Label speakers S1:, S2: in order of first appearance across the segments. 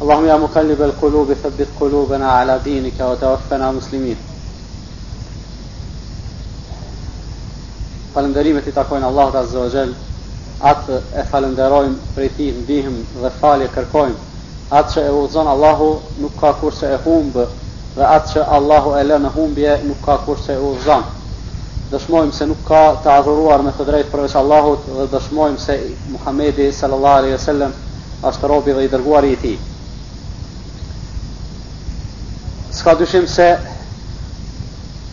S1: Allahumme ja mukallib el kulubi thabbit kulubena ala dinika wa tawaffena muslimin Falënderimet i takojnë Allahut Azza wa Jall, atë e falënderojmë, prej tij ndihmë dhe falje kërkojmë. Atë që e udhëzon Allahu nuk ka kush që e humb dhe atë që Allahu e lë në humbje nuk ka kush që e udhëzon. Dëshmojmë se nuk ka të adhuruar me të drejtë përveç Allahut dhe dëshmojmë se Muhamedi sallallahu alaihi wasallam Është Robi dhe i Dërguari i Tij. S'ka dyshim se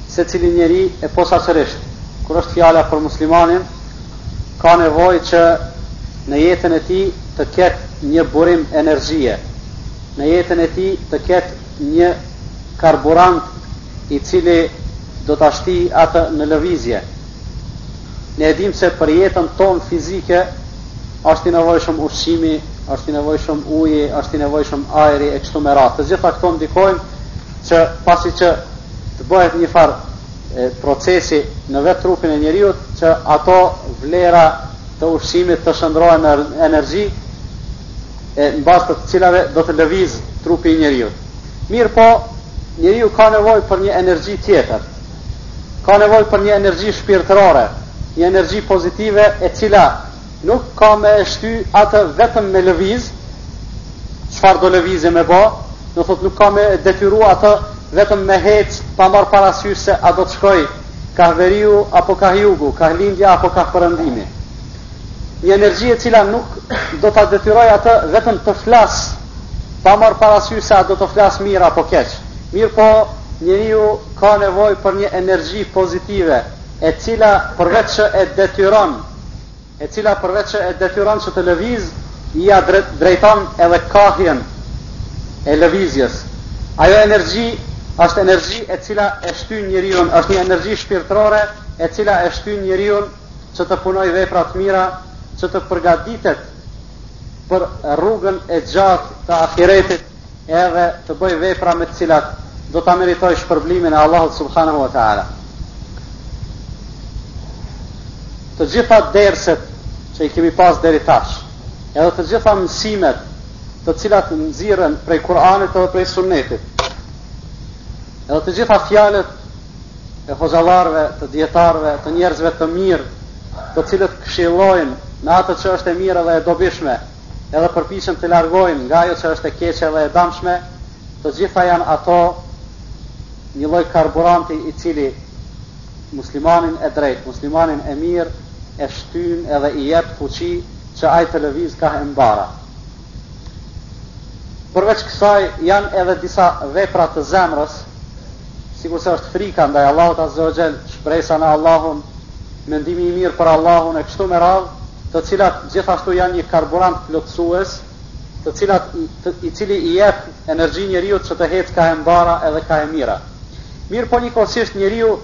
S1: secili njeri e posaçërisht kur është fjala për muslimanin ka nevojë që në jetën e tij të ketë një burim energjie, në jetën e tij të ketë një karburant i cili do ta shtijë atë në lëvizje. Ne e dimë se për jetën tonë fizike është i nevojshëm ushqimi, është i nevojshëm uji, është i nevojshëm ajri e kështu me radhë. Të gjitha këto ndikojnë që pasi që të bëhet një farë procesi në vetë trupin e njeriut që ato vlera të ushqimit të shndërrohen në energji e në bazë të cilave do të lëvizë trupi i njeriut. Mirëpo, njeriu ka nevojë për një energji tjetër, Ka nevojë për një energji shpirtërore, një energji pozitive e cila nuk ka me e shty atë vetëm me lëviz, çfarëdo lëvizje me bo, do thotë nuk ka me e detyru atë vetëm me hec pa marrë parasysh se a do të shkojë kah veriu apo kah jugu, kah lindja apo kah perëndimi. Një energji e cila nuk do ta detyrojë atë vetëm të flasë, Pa marrë parasysh se a do të flasë mirë apo keq. Mirëpo, njeriu ka nevojë për një energji pozitive, e cila përveç që e detyron, e cila përveç që e detyron që të lëvizë, ia drejton edhe kahjen e lëvizjes. Ajo energji është energji e cila e shtyn njeriun, është një energji shpirtërore e cila e shtyn njeriun, që të punojë vepra të mira, që të përgatitet për rrugën e gjatë të ahiretit edhe të bëjë vepra me të cilat do ta meritojë shpërblimin e Allahut subhanahu wa taala. Të gjitha derset që i kemi pas deri tash, edhe të gjitha mësimet të cilat nxirren prej Kur'anit edhe prej Sunnetit. Edhe të gjitha fjalët e hoxhallarëve, të dijetarëve, të njerëzve të mirë, të cilët këshillojnë në atë që është e mirë edhe e dobishme, edhe përpiqen të largojnë nga ajo që është e keqe edhe e dëmshme, të gjitha janë ato një lloj karburanti i cili muslimanin e drejtë, muslimanin e mirë e shtyn edhe i jep fuqi që ai të lëvizë ka e mbara. Përveç kësaj janë edhe disa vepra të zemrës, Sikurse është frika ndaj Allahut azze ve xhel, shpresa në Allahun, mendimi i mirë për Allahun e kështu me radhë, të cilat gjithashtu janë një karburant plotësues, të cilat i cili i jep energji njeriut që të ecë ka e mbara edhe ka e mira. Mirëpo njëkohësisht njeriu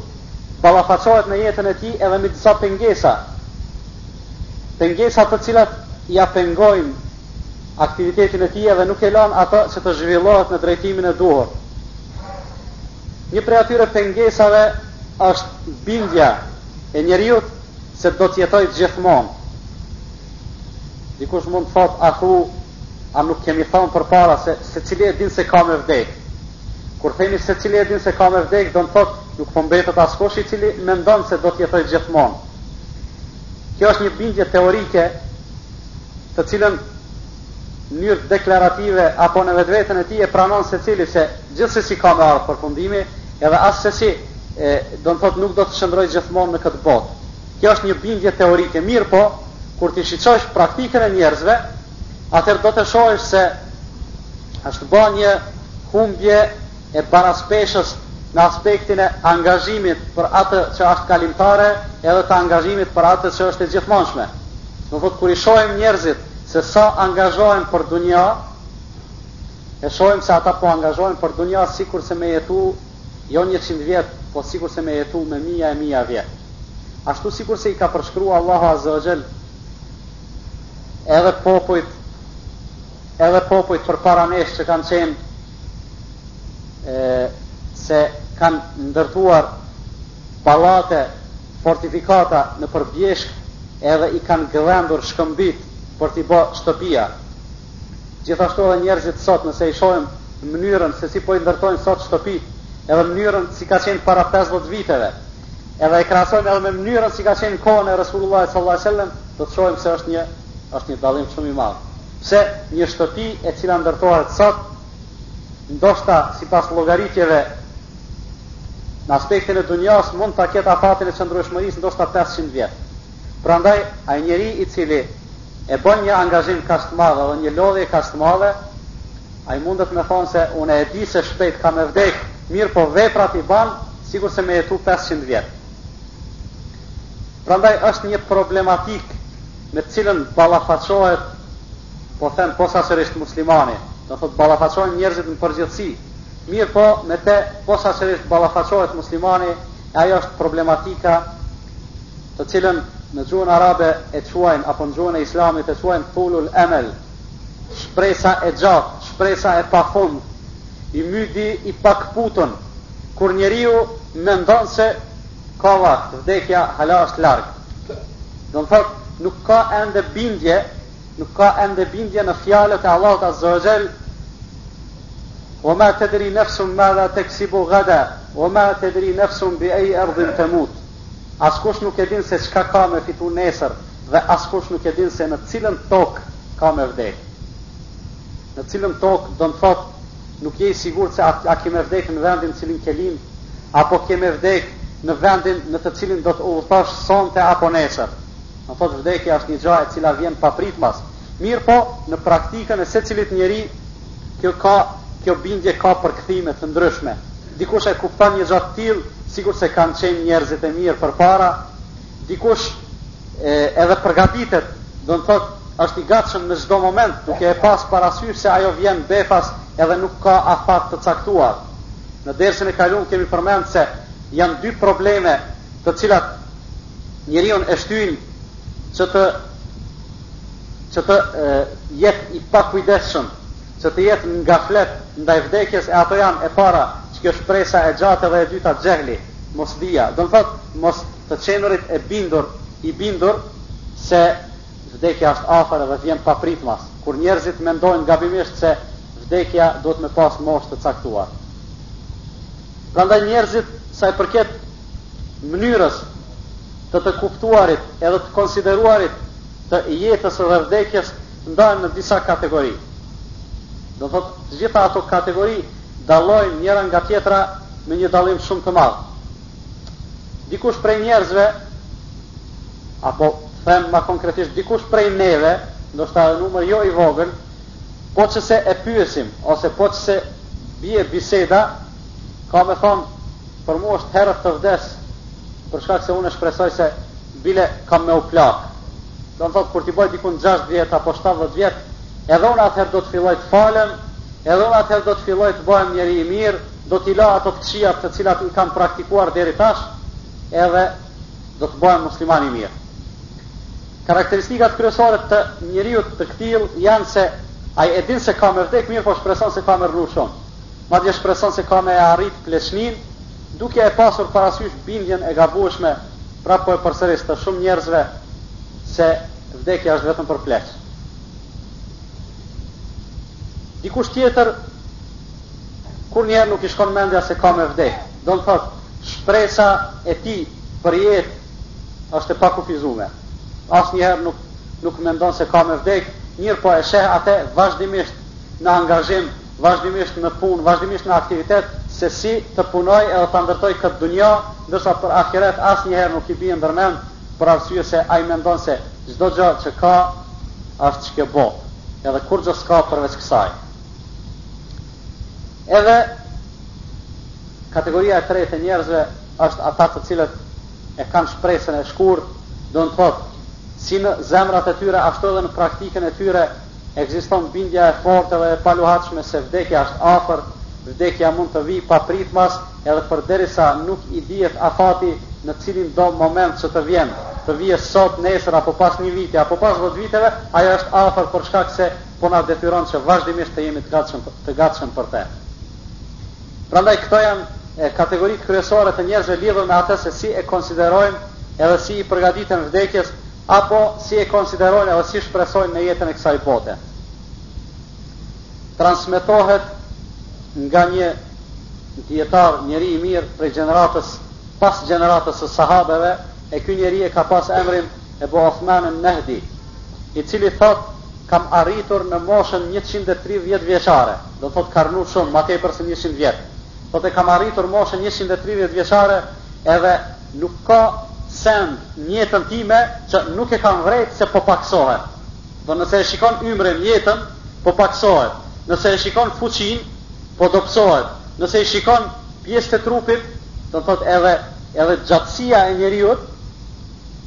S1: ballafaqohet në jetën e tij edhe me disa pengesa. Pengesa të cilat ia pengojnë aktivitetin e tij edhe nuk e lanë atë që të zhvillohet në drejtimin e duhur. Një prej atyre pengesave është bindja e njeriut se do të jetojë gjithmonë. Dikush mund të thotë a thu a nuk kemi thonë përpara se secili e din se ka me vdek. Kur themi secili e din se ka me vdek, do me thotë nuk po mbetet askush i cili mendon se do të jetojë gjithmonë. Kjo është një bindje teorike të cilën mënyrë deklarative apo në vetveten e tij e pranon secili se gjithsesi ka me ardhë përfundimi edhe assesi e do të thotë nuk do të qëndrojë gjithmonë në këtë botë. Kjo është një bindje teorike, mirëpo kur t'i shiqosh praktikën e njerëzve, atëherë do të shohësh se është ba një humbje e baraspeshës në aspektin e angazhimit për atë që asht kalimtare edhe të angazhimit për atë që është e gjithmonshme. Do thotë kur i shohim njerëzit se sa angazhohen për dunja, e shohim se ata po angazhohen për dunja sikurse me jetu jo njëqind vjet, po sikurse me jetu me mija e mija vjet. Ashtu sikurse i ka përshkruar Allahu azze ve xhel edhe popujt edhe popujt përpara nesh që kanë qenë se kanë ndërtuar pallate fortifikata nëpër bjeshkë edhe i kanë gdhendur shkëmbit për t'i ba shtëpia. Gjithashtu edhe njerëzit sot nëse i shohim mënyrën se si po i ndërtojnë sot shtëpi edhe mënyrën si ka qenë para pesëdhjetë viteve edhe e krahasojmë edhe me mënyrën si ka qenë në kohën e Resulullahit sallallahu alejhi ve sellem do të shohim se është një Është një dallim shumë i madh. Pse një shtëpi e cila ndërtohet sot, ndoshta sipas llogaritjeve në aspektin e dunjas mund ta ketë afatin e qëndrueshmërisë ndoshta pesëqind vjet. Prandaj ai njeri i cili e bën një angazhim kaq të madh dhe një lodhje kaq të madhe, ai mundet me thonë se unë e di se shpejt ka me vdek, mirëpo veprat i ban sikur se me jetu pesëqind vjet. Prandaj është një problematik me të cilën ballafaqohet, po them posaçërisht muslimani, do thotë ballafaqohen njerëzit në përgjithësi, mirëpo me të posaçërisht ballafaqohet muslimani e ajo është problematika të cilën në gjuhën arabe e quajnë apo në gjuhën e Islamit e quajnë tulul emel, shpresa e gjatë, shpresa e pafund, ymydi i pakëputun, kur njeriu mendon se Ka vakt, vdekja hala është larg. Do të thotë, nuk ka ende bindje, nuk ka ende bindje në fjalët e Allahut Azze ue Xhel. Ue ma tedri nefsun madha teksibu gada, ue ma tedri nefsun bi ejji erdin temut. Askush nuk e din se çka ka me fitu nesër dhe askush nuk e din se në cilën tokë ka me vdek. Në cilën tokë do të thotë Nuk je i sigurt se a ke me vdek në vendin në të cilin ke lind, apo ke me vdek në vendin në të cilin do të udhëtosh sonte apo nesër. Do thotë vdekja është një gja e cila vjen papritmas. Mirëpo, në praktikën e secilit njeri, kjo ka kjo bindje ka përkthime të ndryshme. Dikush e kupton një gja të tillë, sikurse kanë qenë njerëzit e mirë përpara, Dikush edhe përgatitet, do të thotë është i gatshëm në çdo moment, duke e pasë parasysh se ajo vjen befas edhe nuk ka afat të caktuar. Në dersin e kalum kemi përmend se janë dy probleme të cilat njeriun e shtyjnë që të që të jetë i pakujdesshëm, që të jetë në gaflet ndaj vdekjes e ato janë e para, që kjo shpresa e gjatë dhe e dyta xhehli, mosdija. Do të thotë mos Të qenurit e bindur, i bindur se vdekja është afër dhe vjen papritmas, kur njerëzit mendojnë gabimisht se vdekja duhet me pasë moshë të caktuar. Prandaj njerëzit sa i përket mënyrës të të kuptuarit edhe të konsideruarit të jetës dhe vdekjes ndahen në disa kategori. Do të thotë të gjitha ato kategori dallojnë njëra nga tjetra me një dallim shumë të madh. dikush prej njerëzve, apo them ma konkretisht dikush prej neve, ndoshta edhe numër jo i vogël, po që se e pyesim, ose po që se bie biseda, ka me thonë, për mu është herët të vdes, për shkak se unë shpresoj se bile kam me u plakë. Domethënë, kur t'i boj dikun 60 vjet apo 70 vjet, edhe unë atëherë do të filloj të falem, edhe unë atëherë do të filloj të bëhem njeri i mirë, Do t'i la ato të këqija të cilat i kam praktikuar deri tash edhe do të bëhem musliman i mirë. Karakteristikat kryesore të njeriut të këtill janë se ai e din se ka me vdek mirëpo shpreson se ka me rrnu shumë. Madje shpreson se ka me e arrit pleqninë, duke e pasur parasysh bindjen e gabueshme, pra po e përsëris të shumë njerëzve se vdekja është vetëm për pleq. Dikush tjetër Kurrnjëherë nuk i shkon mendja se ka me vdek. Domethënë, shpresa e tij për jetë është e pakufizume. Asnjëherë nuk nuk mendon se ka me vdek, mirëpo e sheh atë vazhdimisht në angazhim, vazhdimisht në punë, vazhdimisht në aktivitet, se si të punojë edhe ta ndërtojë këtë dunja, ndërsa për ahiret asnjëherë nuk i bie ndërmend, për arsye se ai mendon se çdo gjë që ka është kjo botë, edhe kurrgjë s'ka përveç kësaj. Edhe kategoria e tretë e njerëzve është ata të cilët e kanë shpresën e shkurt, domethënë, si në zemrat e tyre, ashtu edhe në praktikën e tyre, egziston bindja e fortë dhe e paluhatshme se vdekja është afër, vdekja mund të vijë papritmas edhe përderisa nuk i dihet afati në cilindo moment që të vjen, të vijë sot, nesër, apo pas një viti, apo pas dhetë viteve, ajo është afër për shkak se Po na detyron që vazhdimisht të jemi të gatshëm, të gatshëm për të. Prandaj këto janë e, kategoritë kryesore të njerëzve lidhur me atë se si e konsiderojnë edhe si i përgatiten vdekjes apo si e konsiderojnë edhe si shpresojnë në jetën e kësaj bote. Transmetohet nga një dietar, njeri i mirë prej gjeneratës pas gjeneratës së sahabeve, e ky njeri e ka pas emrin Ebu Othman en-Nehdi, i cili thotë, Kam arritur në moshën njëqind e tridhjetë vjeçare, domethënë ka rrnu shumë, ma tepër se njëqind vjet. Thotë e kam arritur moshën njëqind e tridhjetë vjeçare edhe nuk ka send n'jetën time që nuk e kam vrejt se po pakësohet. Do nëse e shikon ymrin, jetën, po pakësohet. Nëse e shikon fuqinë, po dobësohet. Nëse i shikon pjesët e trupit, domethënë edhe edhe gjatësia e njeriut,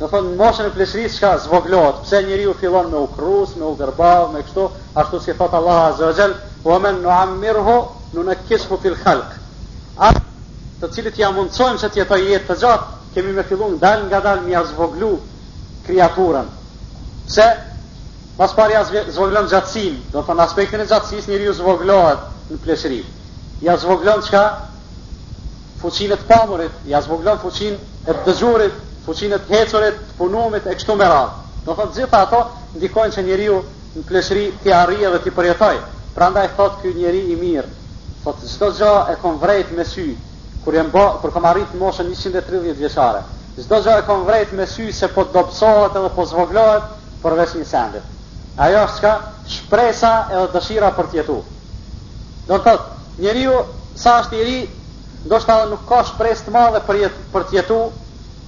S1: Do të thonë në moshën e pleqërisë çka zvogëlohet, pse njeriu fillon me u krrus, me u gërbav, me kështu, ashtu si thot Allahu Azza wa Jall, "Wa man nu'ammirhu nunakkishu fil khalq." Atë të cilit ja mundësojmë që të jetojë jetë të gjatë, kemi me fillu ngadalë ngadalë me ja zvoglu kriaturën. Pse? Pas pari ja zvoglon gjatësinë, do të thonë në aspektin e gjatësisë njeriu zvoglohet në pleqëri. Ja zvoglon çka? fuqinë e të pamurit, ia zvogëlon fuqinë e të dëgjurit, fuqinë e të hecurit, të punumit e kështu me radhë. Do thotë gjitha ato ndikojnë që njeriu në pleqëri t'i arrijë dhe t'i përjetojë. Prandaj thotë ky njeri i mirë, thotë çdo gjë e kam vrejt me sy, kur jam bë, kur kam arrit në moshën 130 vjeçare. Çdo gjë e kam vrejt me sy se po dobësohet edhe po zvogëlohet përveç një sendi. Ajo është çka shpresa edhe dëshira për të jetuar. Do të thotë, njeriu sa është i ri, ndoshta edhe nuk ka shpresë të madhe për jetë, për të jetu,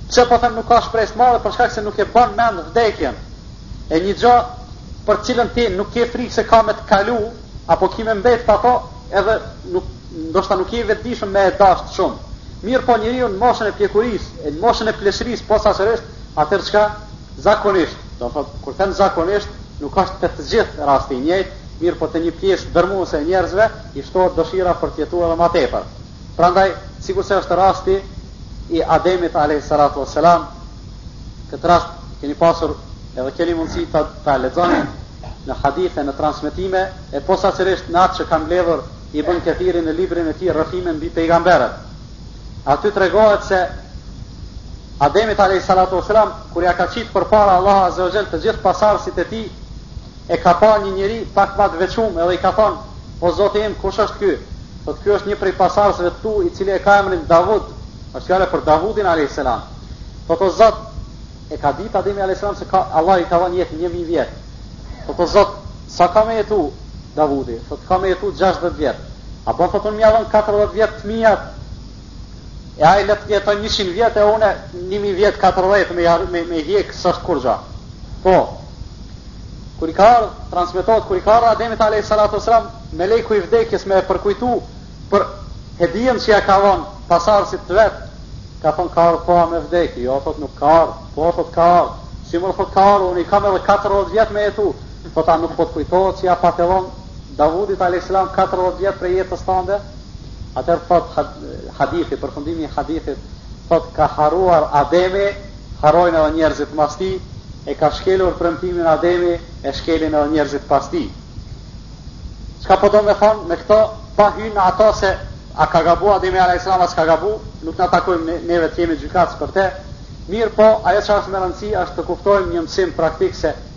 S1: pse po them nuk ka shpresë të madhe për shkak se nuk e bën në mend vdekjen. E një gjë për cilën ti nuk ke frikë se ka me të kalu, apo ki me mbet pa to, edhe nuk, ndoshta nuk je i vetëdijshëm me e dashtë shumë. Mirëpo njeriu në moshën e pjekurisë, e në moshën e pleqërisë, posaçërisht, atëherë çka zakonisht, do thot, kur them zakonisht, nuk është te të gjithë rasti i njëjtë, Mirëpo te një pjesë dërrmuese e njerëzve i shtohet dëshira për të jetuar edhe ma tepër. Prandaj, sikurse është rasti i Ademit alejhi salatu ue selam, këtë rast keni pasur edhe keni mundësi ta ta lexoni në hadithe, në transmetime, e posaçërisht në atë që ka mbledhur Ibën Kethiri në librin e tij Rrëfime mbi pejgamberët. Aty tregohet se Ademit alejhi salatu ue selam kur ja ka qitë përpara Allahu azza wa jall të gjithë pasardhësit e tij, E ka pa një njeri pak ma të veçum edhe i ka thonë, O Zoti im, kush është ky? Thotë, Ky është një prej pasardhësve të tu, i cili e ka emrin Davud. Është fjala për Davudin, alejhi selam. Thotë, O Zot, e ka ditë Ademi, alejhi selam, se ka, Allah i ka dhënë jetë një mijë vjet. Thotë, O Zot, sa ka me jetu Davudi? Thotë, Ka me jetu 60 vjet. A bon thotë, Unë me ja dhënë 40 vjet të mijat, E ai le të jeton 100 vjet e unë 1000 vjet 40 me me, me hjek s'është kurgjë. Po. Kur i ka transmetohet kur i ka ardhur Ademit alayhi salatu wasalam meleku i vdekjes me e përkujtu për hedijen që ja ka dhënë pasardhësit të vet. Ka thon ka ardhur po me vdek, jo thot nuk ka ardhur, po thot ka ardhur. Si more thot ka ardhur, unë i kam edhe 40 vjet me jetu. Po ta nuk po të kujtohet që ja pate dhënë Davudit alejhi selam katërdhjetë vjet prej jetës tënde? Atëherë thot hadithi, përfundimi i hadithit, thot ka harruar Ademi, harrojnë edhe njerëzit mas ti, e ka shkelur premtimin Ademi, e shkelin edhe njerëzit pas ti. Çka po do me thonë me këto, pa hynë në ato se a ka gabu Ademi a.s. a s'ka gabu, nuk na takon neve të jemi gjykatës për te, mirëpo, ajo që është me rëndësi është të kuptojmë një mësim praktik se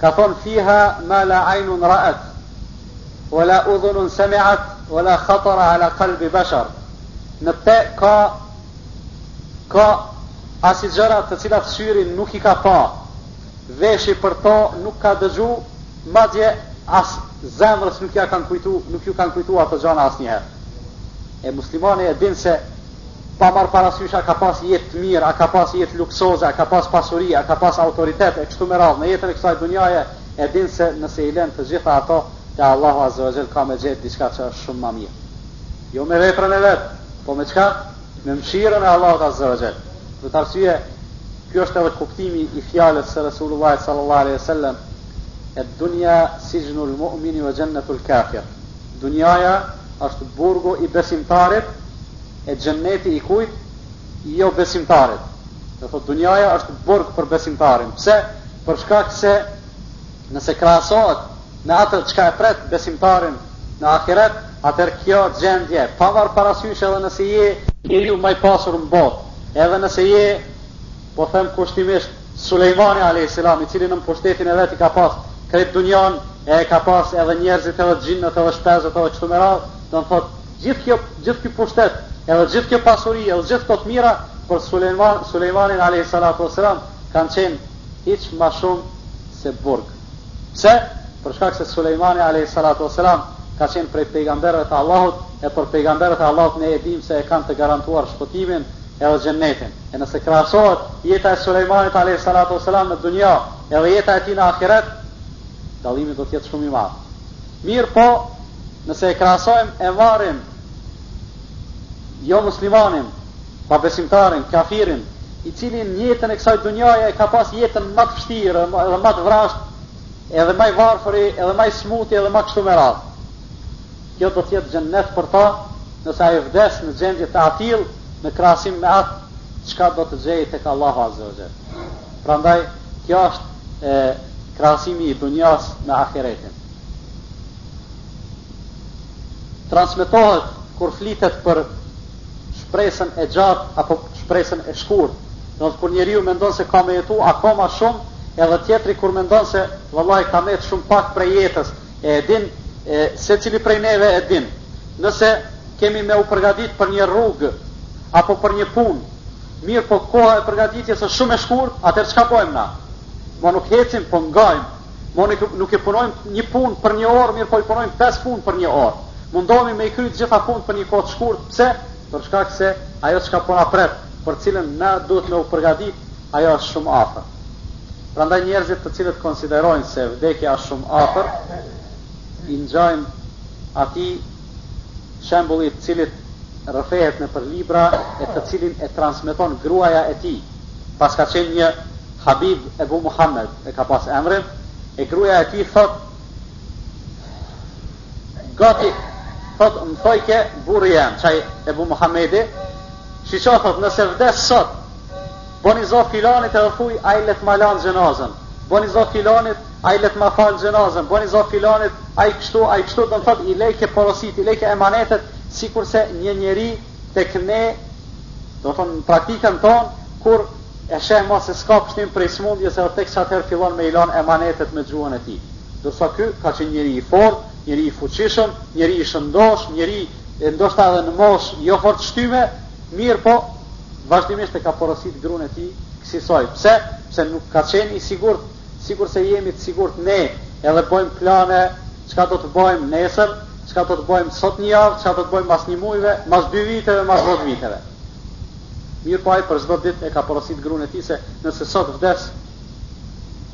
S1: Ka thënë fiha ma la aynun ra'at wa la udhunun sami'at wa la khatara ala qalbi bashar. Në te ka asi gjëra të cilat syri nuk i ka pa, veshi për to nuk ka dëgju, madje as zemrës nuk ju kanë kujtu ato gjana asnjëherë. E muslimani e din se Pa marrë parasysh a ka pas jetë të mirë, a ka pas jetë luksoze, a ka pas pasuri, a ka pas autoritet e kështu me radhë në jetën e kësaj dunjaje, e din se nëse i len të gjitha ato te Allahu azze wa xhel ka me gjetë diçka që është shumë ma mirë. Jo me veprën e vet, po me çka? Me mëshirën e Allahut azze wa xhel. Për këtë arsye, ky është edhe kuptimi i fjalës së Resulullahit sallallahu alaihi wasallam, "Ed-dunya sijnul mu'mini wa jannatul kafir." Dunjaja është burgu i besimtarit e xhenneti i kujt? I jo besimtarit. Do thotë dunjaja është burg për besimtarin. Pse? Për shkak se nëse krahasohet me atë çka e pret besimtarin në ahiret, atëherë kjo gjendje, pa marrë parasysh edhe nëse je njeriu ma i pasur në botë, edhe nëse je, po them kushtimisht, Sulejmani alejhi selam, i cili nën pushtetin e vet i ka pas krejt dunjanë, e ka pas edhe njerëzit edhe xhinnët edhe shpezët edhe kështu me radhë, do të thotë, gjithë kjo, gjithë ky pushtet, edhe gjithë kjo pasuri, edhe gjithë këto të mira, për Sulejman, Sulejmanin alejhi salatu vesselam, kanë qenë hiç ma shumë se burg. Pse? Për shkak se Sulejmani, alejhi salatu ue selam, ka qenë prej pejgamberëve të Allahut, e për pejgamberët e Allahut ne e dimë se e kanë të garantuar shpëtimin edhe xhennetin. E nëse krahasohet jeta e Sulejmanit, alejhi salatu ue selam, në dunja edhe jeta e tij në ahiret, dallimi do të jetë shumë i madh. Mirëpo, nëse e krahasojmë e marrim jomuslimanin, Pabesimtarin, kafirin, i cili n'jetën e kësaj dunjaje e ka pas jetën ma të vshtirë edhe ma të vrashtë, edhe ma i varfëri, edhe ma i smuti edhe ma kështu me radhë. Kjo do të jetë xhennet për ta, nëse ai vdes në gjendje të atillë, në krahasim me atë çka do të gjejë tek Allahu azze ue xhel. Prandaj, kjo është krahasimi i dunjas me ahiretin. Transmetohet kur flitet për shpresën e gjatë apo shpresën e shkurtë, domethënë kur njeriu mendon se ka me jetu akoma shumë, edhe tjetri kur mendon se vallahi ka met shumë pak prej jetës, e e din, e secili prej neve e din, nëse kemi me u përgadit për një rrugë apo për një punë, mirëpo koha e përgatitjes është shumë e shkurtë, atëherë çka bojmë na? Mo nuk hecim, po ngajmë, Mo nuk, nuk e punojmë një punë për një orë, mirëpo i punojmë pesë punë për një orë. Mundohemi me i kry të gjitha punët për një kohë të shkurtë, pse? Për shkak se ajo çka po na pret, për cilën na duhet me u përgadit, ajo është shumë afër. Prandaj njerëzit të cilët konsiderojnë se vdekja është shumë afër, i ngjajnë atij shembullit të cilit rrëfehet nëpër libra e të cilin e transmeton gruaja e tij, pas ka qenë një Habib Ebu Muhammed, e ka pas emrin, e gruja e tij thot gati thot më thojke burri jem, qaj Ebu Muhamedi, shiço thot nëse vdes sot, bonja zo filanit edhe thuj ai le t'ma lan xhenazën, boni zo filanit ai le t'ma fal xhenazën, boni zo filanit ai kështu, ai kështu, domethonë i lejke porosit, i lejke emanetet, sikurse një njeri tek ne, domethonë n'praktikën tonë kur E sheh ma se s'ka pshtim prej smundjes edhe tek qatëherë fillon me i lanë emanetet me gjuhën e tij. Ndërsa ky ka qenë njeri i fortë, njeri i fuqishëm, njeri i shëndoshë, njeri ndoshta edhe në moshë jo fort të shtyme, mirëpo vazhdimisht e ka porositë grunë e tij kësisoj. Pse? Pse nuk ka qenë i sigurtë sikurse jemi të sigurtë ne edhe bojmë plane çka do të bojmë nesër, çka do të bojmë sot një javë, çka do të bojmë mas një mujve, mas dy viteve, mas dhjetë viteve. Mirëpo ai për çdo ditë e ka porositë grunë e tij se nëse sot vdes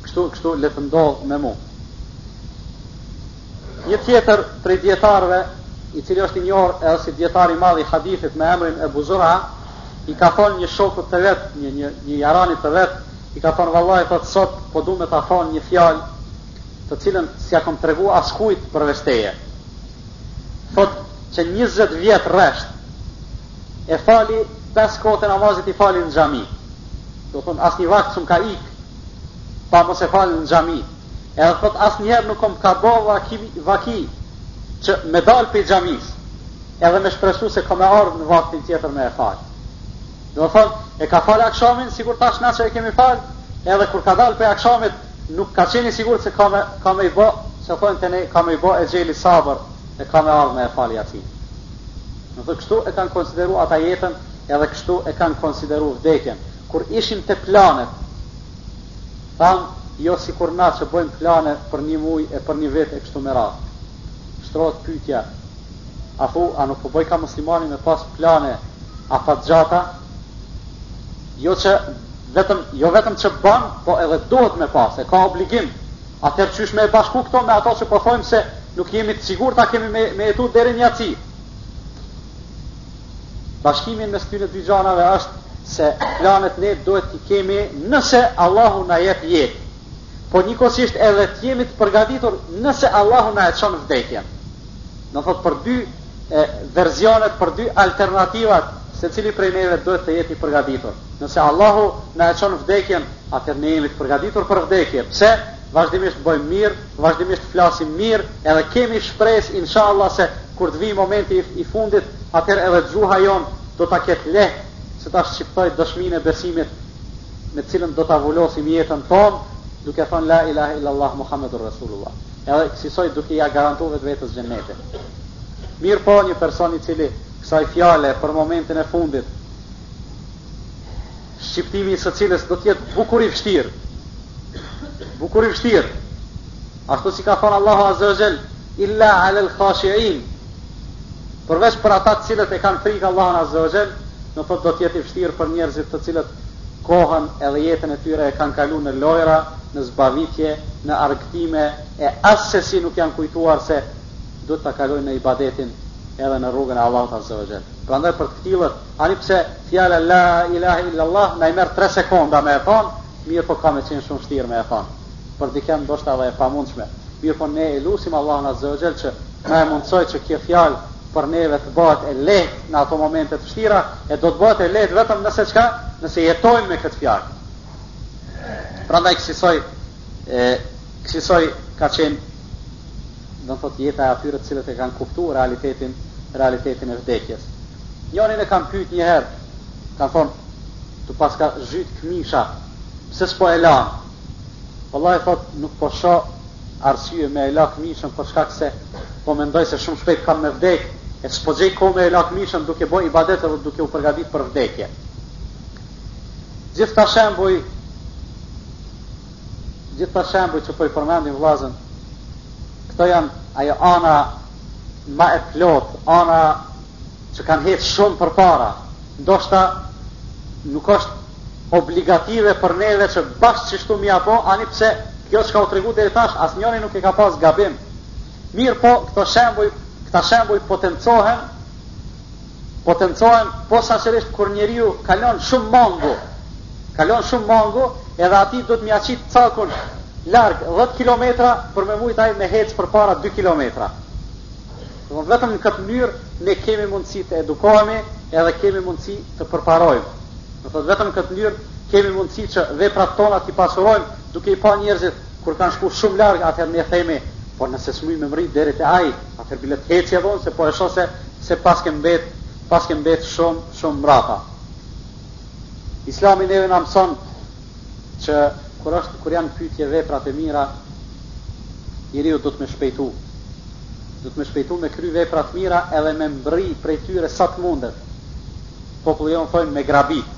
S1: kështu kështu le të ndodhë me mu. Një tjetër prej dijetarëve, i cili është i njohur edhe si dijetar i madh i hadithit me emrin Ebu Zura, i ka thonë një shokut të vet, një një një jaranit të vet, i ka thonë vallahi thot sot po du me ta thonë një fjalë të cilën s'ja kam tregu askujt përveç teje. Thot që 20 vjet rresht E fali pesë kohët e namazit i fali në xhami. Do thonë asnjë vakt s'm ka ik pa mos e fal në xhami. Edhe thot asnjëherë nuk om ka bo vaki, vaki që me dal pej xhamisë. Edhe me shpresu se kam me ardh në vaktin tjetër me e fal. Domethonë e ka fal akshamin sikur tash na që e kemi fal, edhe kur ka dal pej akshamit nuk ka qenë i sigurt se ka me ka me i bo, si thonë te ne ka me i bo exheli sabër. e ka me ardh me e fali atij. Do thotë kështu e kanë konsideruar ata jetën, edhe kështu e kanë konsideruar vdekjen. Kur ishim te planet, thamë, jo sikur na që bëjmë plane për një muaj e për një vit e kështu me radhë. Shtrohet pyetja, a thu, a nuk po bojka muslimani me pas plane afatgjata? Jo që vetëm, jo vetëm që bën, po edhe duhet me pas, e ka obligim Atëherë qysh me e bashku këto me ato që po thojmë se nuk jemi të sigurt a kemi me, me jetu deri n'jaci. Bashkimi mes tyre dy gjanave është se planet ne duhet t'i kemi nëse Allahu na jep jetë. Po njëkohësisht edhe të jemi të përgatitur nëse Allahu na e çon vdekjen. Do thot për dy e, versionet, për dy alternativat, secili prej neve duhet të jetë i përgatitur. Nëse Allahu na e çon vdekjen, atëherë ne jemi të përgatitur për vdekje. Pse? Vazhdimisht bëjmë mirë, vazhdimisht flasim mirë, edhe kemi shpresë inshallah se kur të vijë momenti i, i fundit, atëherë edhe gjuha jonë do ta ketë lehtë se ta shqiptojë dëshminë e besimit me të cilën do ta vulosim jetën tonë, duke thënë la ilahe illallah Muhammedur Rasulullah. Edhe kësisoj duke ia garantuar vetvetes xhenetin. Mirpo një person i cili kësaj fjale për momentin e fundit shqiptimi i së cilës do të jetë bukur i vështirë, bukur i vështirë, ashtu si ka thënë Allahu Azza wa Jall, illa ala al-khashi'in, përveç për ata të cilët e kanë frikë Allahun Azza wa Jall, do thotë do të jetë i vështirë për njerëzit të cilët kohën edhe jetën e tyre e kanë kaluar në lojra, në zbavitje, në argëtime e asesi nuk janë kujtuar se do ta kalojnë në ibadetin edhe në rrugën e Allahut Azza wa Jall. Prandaj për të këtillët Ani pse fjala la ilahe illallah na i merr 3 sekonda me e thonë, mirëpo ka me qenë shumë vështirë me e thonë. Për dikënd ndoshta edhe e pamundshme. Mirëpo ne e lusim Allahun Azze ue Xhel që na e mundësojë që kjo fjalë për neve të bëhet e lehtë në ato momente të vështira, e do të bëhet e lehtë vetëm nëse çka? Nëse jetojmë me këtë fjalë. Prandaj kësisoj e kësisoj ka qenë do të thotë jeta e atyre të cilët e kanë kuptuar realitetin, realitetin e vdekjes. Njërin e kanë pyet një herë, kanë thonë, t'paska zhyt këmisha, pse s'po e lan? Vallahi thotë, nuk po shoh arsye me e la këmishën për shkak se po mendoj se shumë shpejt kam me vdekë e s'po gjej kohë me e la këmishën duke bo ibadet edhe duke u përgatitë për vdekje. Gjithë këta shembuj gjithë këta shembuj që po i përmendim vëllazën, këto janë ajo ana ma e plot ana që kanë hec shumë përpara ndoshta nuk është obligative për neve që bash kështu me ia bo ani pse kjo çka u tregu deri tash asnjëri nuk e ka pas gabim mirëpo këto shembuj këta shembuj potencohen Potencohen posaçërisht kur njeriu kalon shumë mangu. Kalon shumë mangu edhe atij duhet me ia qit cakun larg dhjetë kilometra për me mujt ai me hec përpara dy kilometra. Domethënë vetëm në këtë mënyrë ne kemi mundësi të edukohemi edhe kemi mundësi të përparojmë. Domethënë vetëm në këtë mënyrë kemi mundësi që veprat tona t'i pasurojmë duke i pa njerëzit Ku kanë shku shumë larg atëherë ne themi, po nëse s'muj me mbrri deri te ai, atëherë bile të heci edhe do se po e shoh se paskna mbet, paskna mbet shumë, shumë mbrapa. Islami neve na mëson që kur është kur janë në pytje veprat e mira, njeriu duhet me shpejtu. Duhet me shpejtu me kry vepra të mira edhe me mbrri prej tyre sa të mundet. Populli jonë thonë me grabit.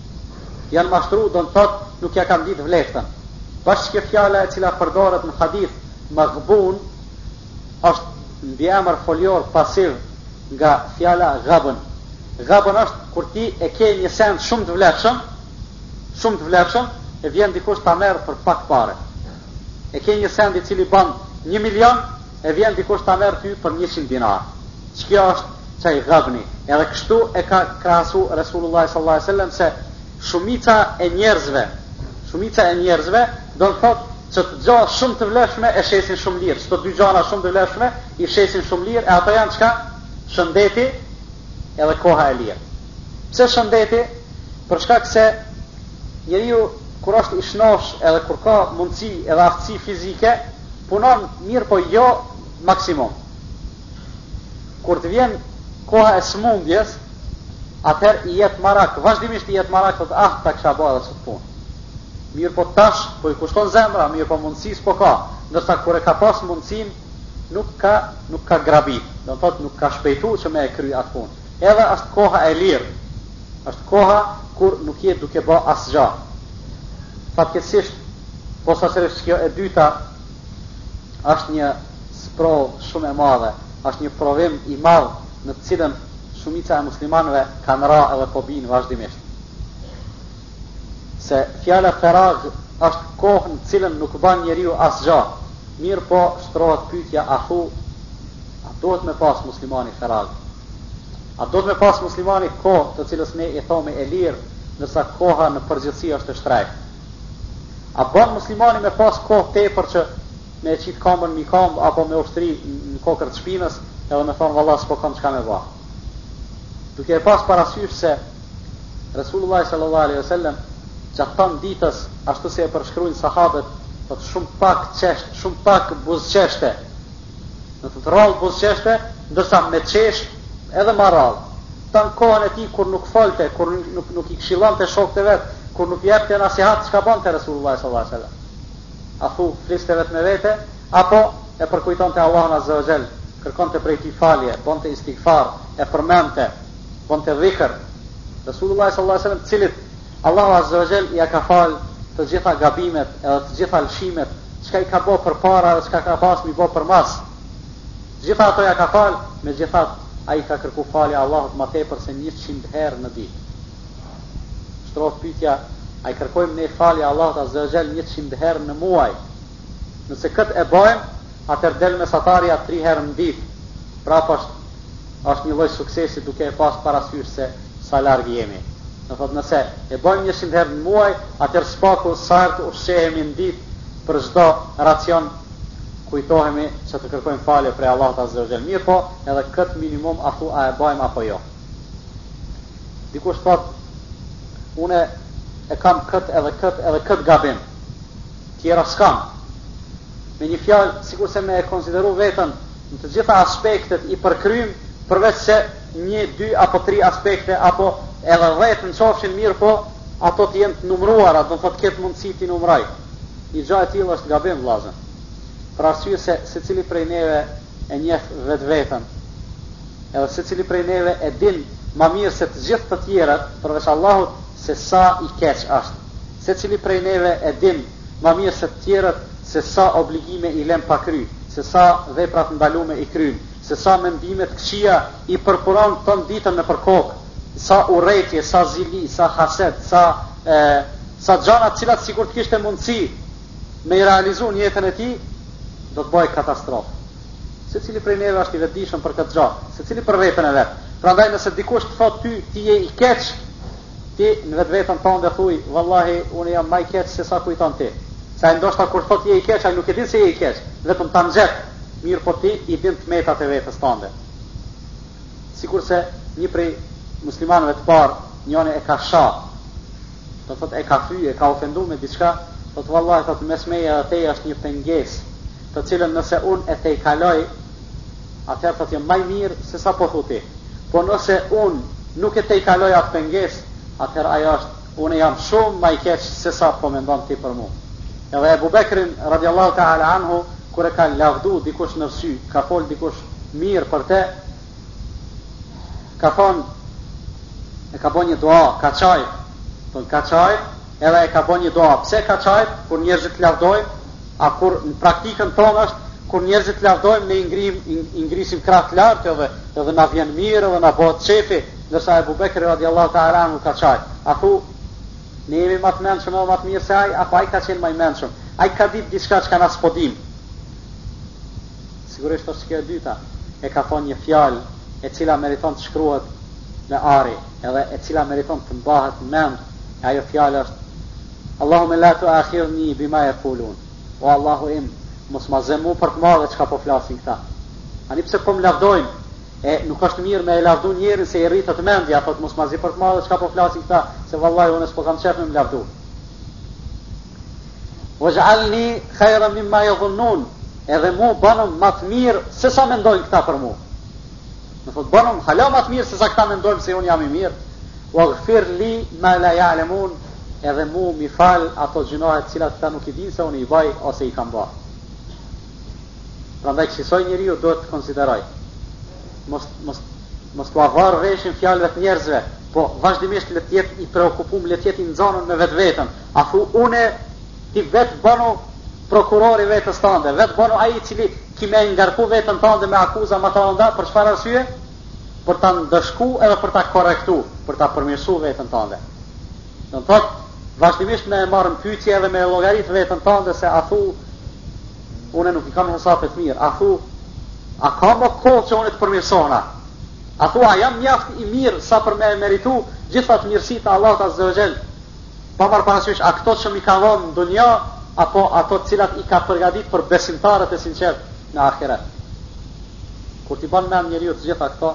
S1: Janë mashtru do të thotë nuk ia kanë ditë vleftën. Bash kjo fjala e cila përdoret në hadith maghbun është mbiemër folior pasiv nga fjala ghabn. Ghabn është kur ti e ke një send shumë të vlefshëm, shumë të vlefshëm e vjen dikush ta merr për pak pare. E ke një send i cili ban 1 milion E vjen dikush ta merr ty për njëqind dinarë. Qikjo është qaj ghabni. Edhe kështu e ka krahasu Resulullahi salallahu alejhi ve sellem se shumica e njerëzve, shumica e njerëzve do të thotë qët gja shumë të vlefshme e shesin shumë lirë. Qëto dy gjana shumë të vlefshme i shesin shumë lirë e ato janë çka? Shëndeti edhe koha e lirë. Pse shëndeti? Për shkak se njeriu kur është i shnosh edhe kur ka mundësi edhe aftësi fizike, Punon mirëpo jo maksimum. Kur të vjen koha e sëmundjes, atëherë i jet marak, vazhdimisht i jet marak, thotë, ah, ta kësha bo edhe qët punë. Mirëpo tash, po i kushton zemra, mirëpo mundësi s'po ka, ndërsa kur e ka pas mundësin, nuk ka, nuk ka grabit, do me thonë nuk ka shpejtu që me e kry atë punë. Edhe është koha e lirë, është koha kur nuk je duke ba asgja. Fatkeqësisht, posaçërisht kjo e dyta është një sprovë shumë e madhe, është një provim i madh në të cilën shumica e muslimanëve kanë ra edhe po bijnë vazhdimisht. Se fjala ferag është kohë në të cilën nuk ban njeriu asgja, mirëpo shtrohet pytja a thu A duhet me pas muslimani feragh? A duhet me pas muslimani kohë të cilës ne i thomi e lirë, ndërsa koha në përgjithësi është e shtrejtë? A ban muslimani me pas kohë tepër që me e qitë kambën mbi kambë apo me u shtri në kokër të shpinës edhe me thonë valla s'po kam çka me ba? Duke e pas parasysh se Resulullah sallallahu alaihi wasallam gjatë tanë ditës ashtu si e përshkrujnë sahabët, thotë shumë pak qeshte, shumë pak buzëqeshte, Në të rrallë buzëqeshte, ndërsa me qeshë edhe ma rrallë. Tan kohën e tij kur nuk folte, kur nuk nuk i këshillonte shokët e vet, kur nuk i jepte nasihat çka bonte Resulullahi sallallahu alejhi ve sellem? A thu, fliste vetë me vete, apo e përkujtonte Allahun azze ve xhel, kërkonte prej tij falje, bonte istigfar, e përmendte, bonte dhikr? Resulullahi sallallahu alejhi ve sellem të cilit Allahu Azze wa Xhell ia ka falë të gjitha gabimet edhe të gjitha lshimet çka i ka bo përpara edhe çka ka pas m'i bo përmas. Të gjitha ato ia ka falë, megjithatë ai ka kërku falje Allahut ma tepër se njëqind herë në ditë. Shtrohet pyetja, a i kërkojmë ne falje Allahut Azze wa Xhell njëqind herë në muaj? Nëse këtë e bajmë, atëherë del mesatarja tri herë në ditë, prapë është një lloj suksesi duke e pasë parasysh se sa larg jemi. Do thotë nëse e bajmë njëqind herë në muaj, atëherë së paku sa herë të ushqehemi në ditë për çdo racion kujtohemi që të kërkojmë falje prej Allahut azze ve xhel. Mirëpo, edhe këtë minimum a thu a e bajmë apo jo. Dikush thotë unë e kam këtë edhe këtë edhe këtë gabim. Tjera s'kam. Me një fjalë, sikurse me e konsideru veten në të gjitha aspektet i përkrymë, përveçse një, dy apo tri aspekte apo edhe dhjetë në qofshin, mirëpo ato të jenë të numëruara, do të thotë të ketë mundësi t'i numëroj. Një gja e tillë është gabim, vllazën. Për arsye se secili prej neve e njef vetveten. Edhe secili prej neve e din ma mirë se të gjithë të tjerët, përveç Allahut, se sa i keq është. Secili prej neve e din ma mirë se të tjerët se sa obligime i len pa kry, se sa vepra të ndalume i kryn, se sa mendime të këqija i përpunon tonë ditën nëpër kokë, sa urrejtje, sa zili, sa hased, sa, e, sa gjana të cilat sikur të kishte mundësi me i realizu në jetën e tij, do të bohej katastrofë. Secili prej neve është i vetëdijshëm për këtë gja, secili për veten e vet. Prandaj nëse dikush të thotë ty ti je i keq, Ti në vetveten tonde thuj, vallahi, unë jam ma i keq se sa kujton ti. Se ai ndoshta kur thotë je i keq, ai nuk e din se je i keq, vetëm t'ka inat, mirëpo ti i din t'metat e vetes tande. Sikurse një prej muslimanëve të parë, njoni e ka sha, do të thotë e ka fy, e ka ofendu me diçka, thotë vallahi, thotë mes meje dhe teje është një pengesë, të cilën nëse unë e tejkaloj, atëherë do të jem më i mirë se sa po thu ti. Po nëse unë nuk e tejkaloj atë pengesë, atëherë ajo është, unë jam shumë më i keq se sa po mendon ti për mua. Edhe Ebu Bekrin, radijallahu ta'ala anhu, kur e ka lavdu dikush në sy, ka folë dikush mirë për te, ka thonë, e ka bo një dua, ka qajtë, thonë, ka qajtë, Edhe e ka bo një dua, pse ka qajt, kur njerzit t'lavdojnë, a kur në praktikën tonë është kur njerzit t'lavdojnë ne i ngrijm i ngrisim krahët lart edhe edhe na vjen mirë edhe na bohet qejfi, ndërsa Ebu Bekri radijallahu ta'ala anhu ka qajt, a thu ne jemi ma të mençëm edhe ma të mirë se ai apo ai ka qenë ma i mençëm, ai ka dit diçka çka na s'po dim. Sigurisht është kjo e dyta, e ka thonë një fjalë e cila meriton të shkruhet me ari, edhe e cila meriton të mbahet mend E ajo fjalë është, Allahume la tuakhidhni bima jekulun, O Allahu im, mos ma zë mu për të madhe çka po flasin këta. Ani pse po më lavdojnë, e nuk është mirë me e lavdu njerin se i rritet mendja, thotë mos ma zë për të madhe çka po flasin këta, se vallaj unë s'po kam qef me më lavdu. Vexhalni khajra mimma jedhunnun, edhe mu banëm ma të mirë se sa mendojnë këta për mu. Më thotë, bënëm hala ma të mirë se sa këta mendojnë se unë jam i mirë. Vagfir li ma la jalemun, edhe mu m'i fal ato gjynahe të cilat këta nuk i dinë se unë i baj ose i kam bërë. Prandaj kësisoj njeriu duhet të konsideroj. Mos, mos, mos t'ia varë veshin fjalëve të njerëzve, po vazhdimisht le të jetë i preokupum, le të jetë i nxanun me vetvetën. A thu unë ti vetë bënu prokuror i vetes tande, vetë bënu ai i cili Ki me e ngarku veten tande me akuza më të rënda, për çfarë arsye? Për ta ndëshku edhe për ta korrektu, për ta përmirësu veten tande. Do të thotë, vazhdimisht me e marrë në pyetje edhe me e llogarit veten tande se a thu unë nuk i kam hesapet mirë, a thu a ka më kohë që unë të përmirësohna? A thu a jam mjaft i mirë sa për me e meritu gjitha t'mirësitë e Allahut azze Pa marrë parasysh a këto që m'i ka dhënë n'dunja apo ato të cilat i ka përgatitë për besimtarët e sinqertë në ahiret. Kur t'i bën mend njeriu të gjitha këto,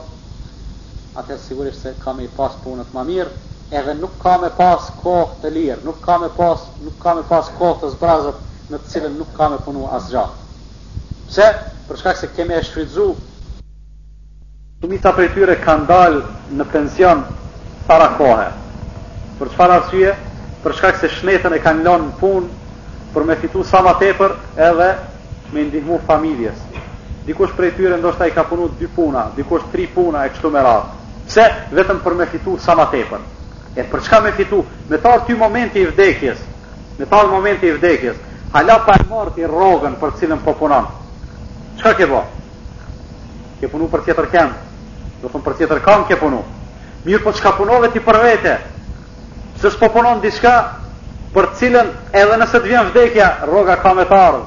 S1: atëherë sigurisht se ka me i pas punët më mirë, edhe nuk ka me pas kohë të lirë, nuk ka me pas, nuk ka me pas kohë të zbrazët në të cilën nuk ka me punu asgjë. Pse? Për shkak se ka me e shfrytëzu Shumica prej tyre kanë dalë në pension para kohe. Për çfarë arsye? Për shkak se shnetën e kanë lënë në punë për me fitu sa ma tepër edhe me i ndihmu familjes. Dikush prej tyre ndoshta i ka punu dy puna, dikush tri puna e kështu me radhë. Pse? Vetëm për me fitu sa ma tepër. E për çka me fitu? Me t'ardh ty momenti i vdekjes. Me t'ardh momenti i vdekjes. Hala pa e marrë ti rrogën për cilën po punon. Çka ke bo? Ke punu për tjetër kend, do thonë për tjetër kam ke punu. Mirë po çka punove ti për vete? Pse s'po punon diçka për cilën edhe nëse të vjen vdekja, rroga ka me të ardhë.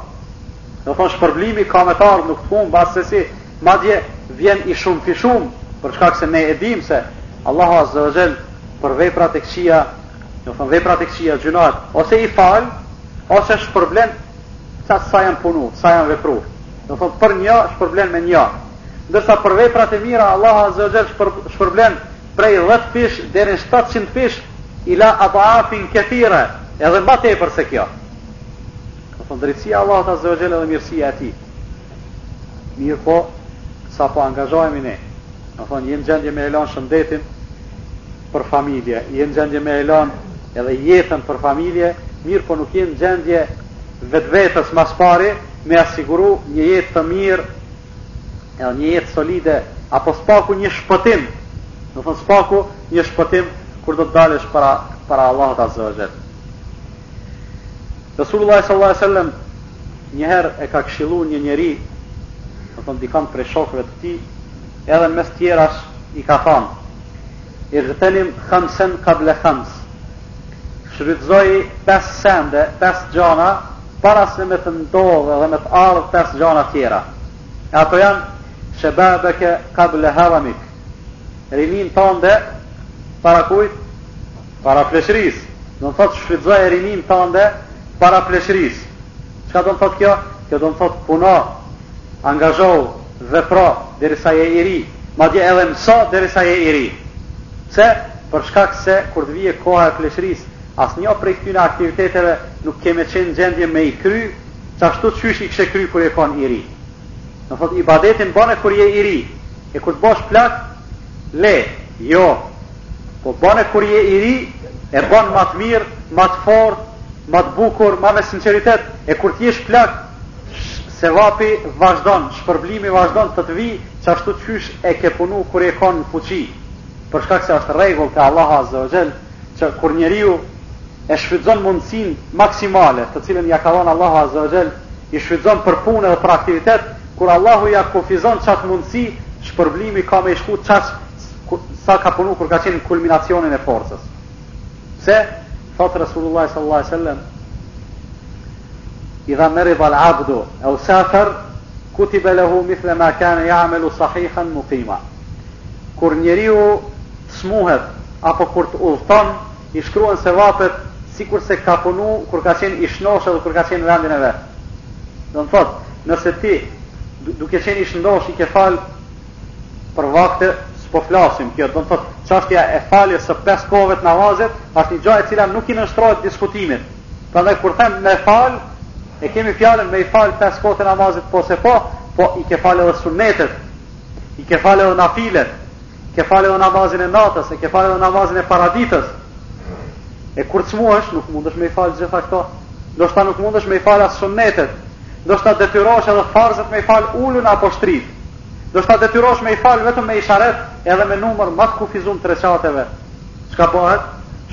S1: Do thonë shpërblimi ka me të ardhë, nuk të humbë asesi, madje vjen i shumtë shumë, për shkak se ne e dimë se Allahu Azze ve Xhel për veprat e këqia, do thonë veprat e këqia gjynahet, ose i fal, ose shpërblen sa sa janë punu, sa janë vepru. Do thotë për një shpërblen me një. Ndërsa për veprat e mira Allahu Azza wa Jall shpërblen prej 10 fish deri në 700 fish ila adafin kathira, edhe më tepër se kjo. Do thotë drejtësia e Allahut Azza wa Jall dhe mirësia e tij. Mirëpo, sa po angazhohemi ne. Do thonë je në gjendje me e lanë shëndetin, për familje, je në gjendje me e lanë edhe jetën për familje, mirëpo nuk je në gjendje vetvetes mas pari me ia siguru një jetë të mirë edhe një jetë solide apo së paku një shpëtim, do thonë së paku një shpëtim kur do të dalësh para para Allahut azza wa jall. Resulullah sallallahu alaihi wasallam një herë e ka këshillu një njeri, do thonë dikon prej shokëve të tij, Edhe në mes tjerash i ka thanë, Ightenim khamsen qabla khams, Shfrytëzoji pesë sende, pesë gjana, para se me të ndodhë dhe me të ardhë pesë gjana tjera. E ato janë shababaka qabla haramik. Rininë tande para kujt? Para pleqërisë. Do të thotë shfrytëzoje rininë tande para pleqërisë. Çka do të thotë kjo? Kjo do të thotë puno, angazhohu, Vepro derisa je i ri, madje edhe mëso derisa je i ri. Pse? Për shkak se kur të vijë koha e pleqërisë, asnjë prej këtyne aktiviteteve nuk ke me qenë në gjendje me i kry qashtu qysh i kishe kry kur je kon i ri. Do thotë ibadetin bane kur je i ri, e kur të bahesh plak, le. Jo. Po bane kur je i ri, e ban ma të mirë, ma të fortë, ma të bukur, ma me sinqeritet, e kur të jesh plak, Sevapi vazhdon, shpërblimi vazhdon të të vijë qashtu qysh e ke punu kur je kon në fuqi, për shkak se është rregull te Allahu azze ve xhel që kur njeriu e shfrytëzon mundësinë maksimale të cilën ia ka dhënë Allahu azze ve xhel, i shfrytëzon për punë dhe për aktivitet, kur Allahu ia kufizon qat mundësi, shpërblimi ka me i shku qaq sa ka punu kur ka qenë në kulminacionin e forcës. Pse, thotë Resulullahi sallallahu alejhi ve sellem, Idha merida al-abdu aw safar kutiba lehu mithla ma kana ya'malu sahihan muqima. Kur njeriu smuhet apo kur udhëton, i shkruhen sevapet sikurse ka punu kur ka qenë i shnoshë edhe kur ka qenë në vendin e vet. Do të thotë, nëse ti duke qenë i shëndoshë i ke fal pesë vakte s'po flasim, kjo, do të thotë çështja e faljes së pesë kohëve të namazit është një gjë e cila nuk i nënshtrohet diskutimit. Prandaj kur them me fal, e kemi fjalën me i fal pesë kohët e namazit po se po, po i ke falë edhe sunnetet, i ke falë edhe nafilet, i ke falë edhe namazin e natës, i ke falë edhe namazin e paraditës. E kur të smuhesh, nuk mundësh me i falë gjitha këto, ndoshta nuk mundësh me i falë as sunnetet, ndoshta detyrohesh edhe farzët me i falë ulun apo shtrirë. Ndoshta detyrohesh me i falë vetëm me isharet edhe me numër ma të kufizum të rekateve. Çka bahet?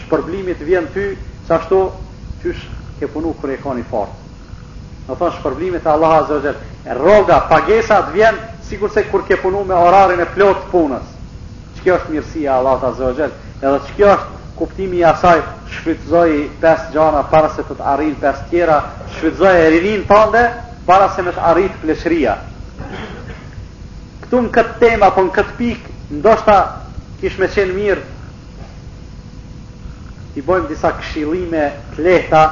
S1: Shpërblimi t'vjen ty qashtu qysh ke punu kur je kon i fortë. Domethonë shpërblimi te Allahu azze ve xhel. Rroga, pagesa t'vjen sikurse kur ke punu me orarin e plotë të punës. Çkjo është mirësia e Allahut azze ve xhel. Edhe çkjo është kuptimi i asaj shfrytëzoji pesë gjana para se të të arrijnë pesë tjera, shfrytëzoje rininë tande para se me të arrit pleqëria. Këtu në këtë temë apo në këtë pikë, ndoshta kish me qenë mirë t'i bojmë disa këshillime të lehta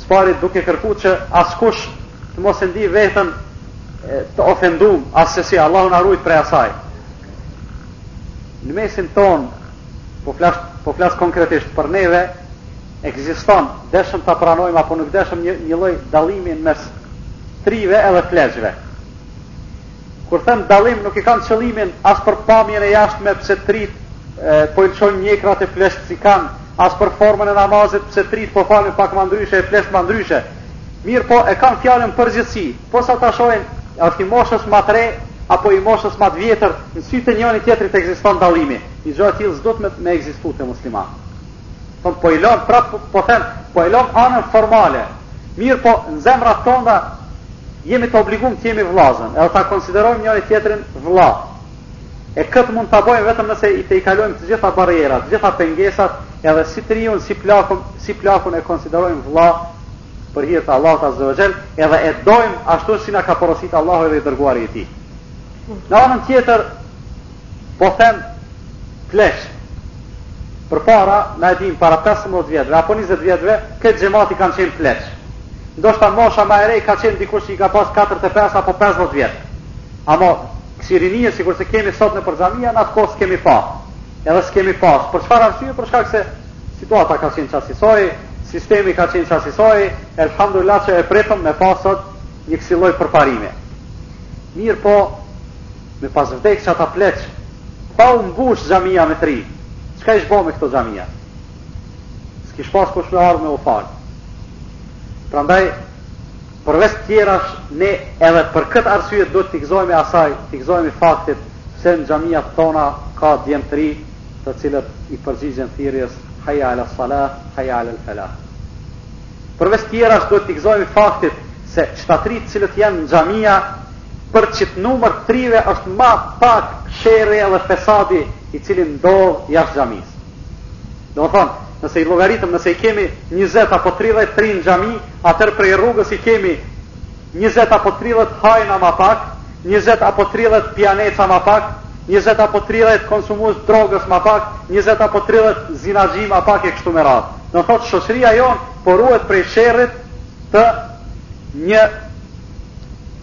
S1: së parit duke kërku që askush të mos e ndi veten të ofendum assesi, Allahu na rujt prej asaj në mesin tonë, po flas, po flas konkretisht për neve Ekziston, deshëm ta pranojmë apo nuk deshëm, një një lloj dallimi mes të rive edhe pleqve. Kur them dallim nuk e kam qëllimin as për pamjen e jashtme pse të ritë po i lëshojnë mjekrat e pleqtë s'i kanë, as për formën e namazit pse të ritë po falen pak ma ndryshe e pleqtë ma ndryshe. Mirëpo e kam fjalën në përgjithësi, posa ta shohin a është i moshës ma të re apo i moshës ma të vjetër, në sy të njëri tjetrit ekziston dallimi. Një gjë e tillë s'duhet me ekzistu te muslimanët. Po e lamë, prap po, po them, po e lamë anën formale. Mirëpo, në zemrat tona jemi të obligum të jemi vëllazën, edhe ta konsiderojmë njëri tjetrin vëlla. E këtë mund ta bëjmë vetëm nëse i tejkalojmë të gjitha barrierat, të gjitha pengesat, edhe si të riun, si plakun, si plakun e konsiderojmë vëlla për hir të Allahut azza wa jall, edhe e dojmë ashtu si na ka porositë Allahu edhe i dërguari i tij. Në anën tjetër po them pleq. Përpara na e dim para 15 vjetëve apo 20 vjetëve, tetë xhemati kanë qenë pleq. Ndoshta mosha ma e re ka qenë dikush që i ka pas 45 apo 50 vjet. Amo ksi rinie sikurse kemi sot nëpër xhamia, në atë kohë s'kemi pa. Edhe s'kemi pas. Për çfarë arsye? Për shkak se Situata ka qenë qasisoj, sistemi ka qenë qasisoj, elhamdulillah që e mrritëm me pa sot një kësi lloj përparimi. Mirëpo, me pas vdekë qata pleq, pa u mbush xhamia me të ri, çka ish bo me këto xhamia? S'kish pas kush me ardhë me u falë. Prandaj, përveç tjerash, ne edhe për këtë arsye duhet t'i gëzohemi asaj, t'i gëzohemi faktit se në xhamiat tona ka djem të ri, të cilët i përgjigjen thirrjes Hayya ala salah, Hayya ala al falah. Përveç tjerash duhet t'i gëzohemi faktit se qëta të ri të cilët janë në xhamia për qit numër të rive është ma pak sherri edhe fesadi i cili ndodh jashtë xhamisë. Domethonë, nëse i llogaritëm, nëse i kemi 20 apo 30 të ri në xhami, atëherë prej rrugës i kemi njëzet apo tridhjetë hajna ma pak, njëzet apo tridhjetë pijaneca ma pak, njëzet apo tridhjetë konsumues të drogës ma pak, njëzet apo tridhjetë zinaxhi ma pak e kështu me radhë. Do të thotë shoqëria jonë po ruhet prej sherrit të një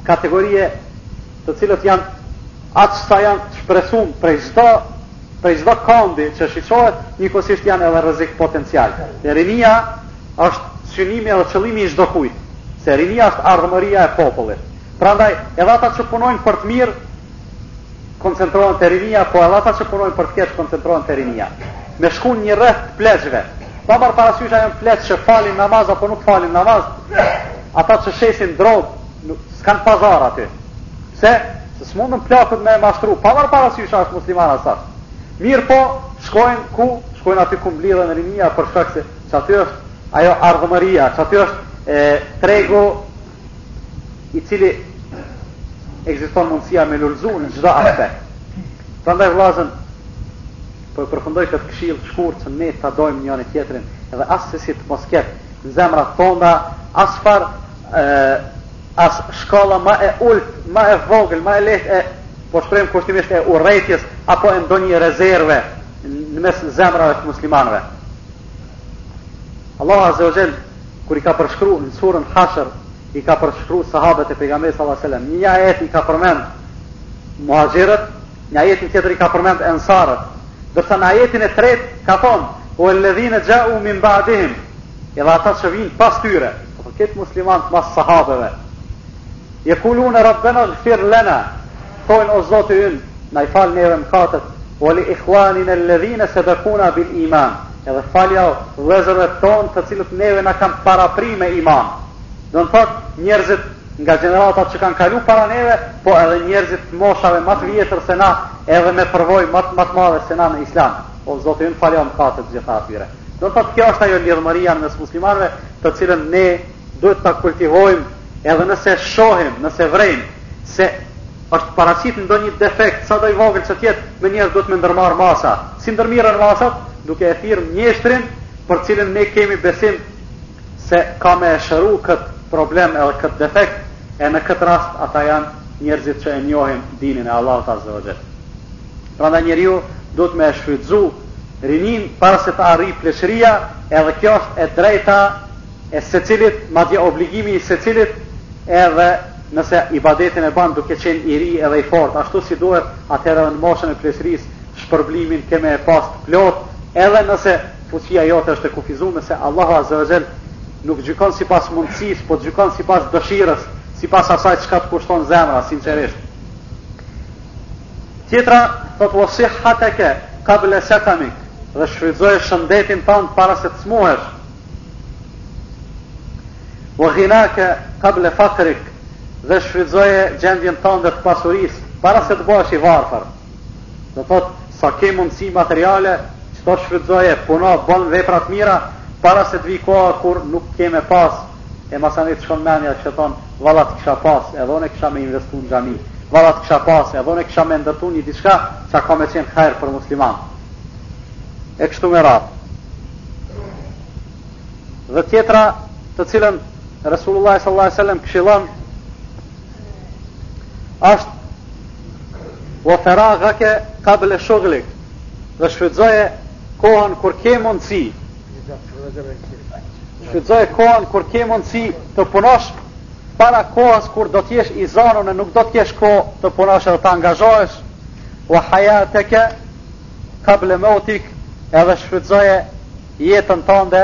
S1: kategorie të cilët janë aq sa janë të shpresun prej çdo prej çdo kandi që shiqohet, njëkohësisht janë edhe rrezik potencial. Dhe rinia është synimi dhe qëllimi i çdo kujt, se rinia është ardhmëria e popullit. Prandaj, edhe ata që punojnë për të mirë koncentrohen te rinia, po edhe ata që punojnë për të keq koncentrohen te rinia. Me shku në një rreth të pleqve. Pa marr parasysh a janë pleq që falin namaz apo nuk falin namaz. Ata që shesin drogë S'kan pazar aty. Pse? Se s'mundën plakun me e mashtru, pa marrë parasysh a është musliman a s'asht. Mirëpo, shkojnë ku? Shkojnë aty ku mblidhen rinia për shkak se që aty është ajo ardhmëria, që aty është e, tregu i cili ekziston mundësia me lulëzu në çdo aspekt. Prandaj vëllazën, po e përfundoj këtë këshillë shkurt që ne ta dojmë njëri tjetrin edhe as se si të mos ketë Zemrat tona asfare as shkalla ma e ult, ma e vogël, ma e lehtë e po shprehem kushtimisht e urrejtjes apo e ndonjë rezerve në mes zemrave të muslimanëve. Allahu Azza wa Jall kur i ka përshkru në surën Hashr i ka përshkru sahabët e pejgamberit sallallahu alajhi wasallam. Një ajet i ka përmend muhaxhirët Në ajetin tjetër i ka përmend ensarët, ndërsa në ajetin e tretë ka thonë walladhina ja'u min ba'dihim, edhe ata që vijnë pas tyre, do me thonë muslimanët mas sahabëve. Yaquluna rabbana ighfir lana, thonë o Zoti ynë, na i fal neve mëkatet, wa li ikhwanina alladhina sabaquna bil iman. Edhe falja vëllezërve tonë të cilët neve na kanë parapri me iman. Do të thotë njerëzit nga gjeneratat që kanë kalu para neve, po edhe njerëzit të moshave ma të vjetër se na, edhe me përvojë ma të ma të madhe se na në Islam. O Zoti ynë falja mëkatet gjithë atyre. Do të thotë kjo është ajo lidhmëria mes muslimanëve, të cilën ne duhet ta kultivojmë edhe nëse shohim, nëse vërejmë se është paraqit ndonjë defekt, sado i vogël që të jetë, menjëherë duhet me ndërmarrë masa. Si ndërmirren masat, duke e thirrë mjeshtrin për cilin ne kemi besim se ka me e shëru këtë problem edhe këtë defekt, e në këtë rast ata janë njerëzit që e njohin dinin e Allahut azze wa xhel. Prandaj njeriu duhet me e shfrytëzu rininë para se të arrijë pleqëria, edhe kjo është e drejta e secilit, madje obligimi i secilit, edhe nëse ibadetin e ban duke qenë i ri edhe i fortë ashtu si duhet, atëherë edhe në moshën e pleqërisë shpërblimin ke me e pas të plotë, edhe nëse Fuqia jote është e kufizume se Allahu azze wa xhel nuk gjykon sipas mundësisë, po gjykon sipas dëshirës, sipas asaj çka të kushton zemra, sinqerisht. Tjetra, thotë wa sihhateke qabla saqamik, dhe shfrytëzoje shëndetin tand para se të smuhesh. Wa ghinake qabla faqrik, dhe shfrytëzoje gjendjen tande të pasurisë para se të bëhesh i varfër. Do thotë, sa ke mundësi materiale, shfrytëzoje, puno, bon vepra të mira, para se të vijë koha kur nuk ke me pas, e masanej të shkon mendja e thu, valla të kisha pas, edhe unë kisha me investu në xhami, valla të kisha pas, edhe unë kisha me ndërtu një diçka ça ka me qenë hajr për muslimanë. E kështu me radhë. Dhe tjetra, të cilën Resulullah sallallahu alaihi wasallam këshillon është wa faraghaka qabla shughlik dhe shfrytëzoje kohën kur ke mundësi shfrytëzoje kohën kur ke mundësi të punosh para kohës kur do të jesh i zanun e nuk do të kesh kohë të punosh edhe të angazhohesh wa hayataka qabla mautik edhe shfrytëzoje jetën tënde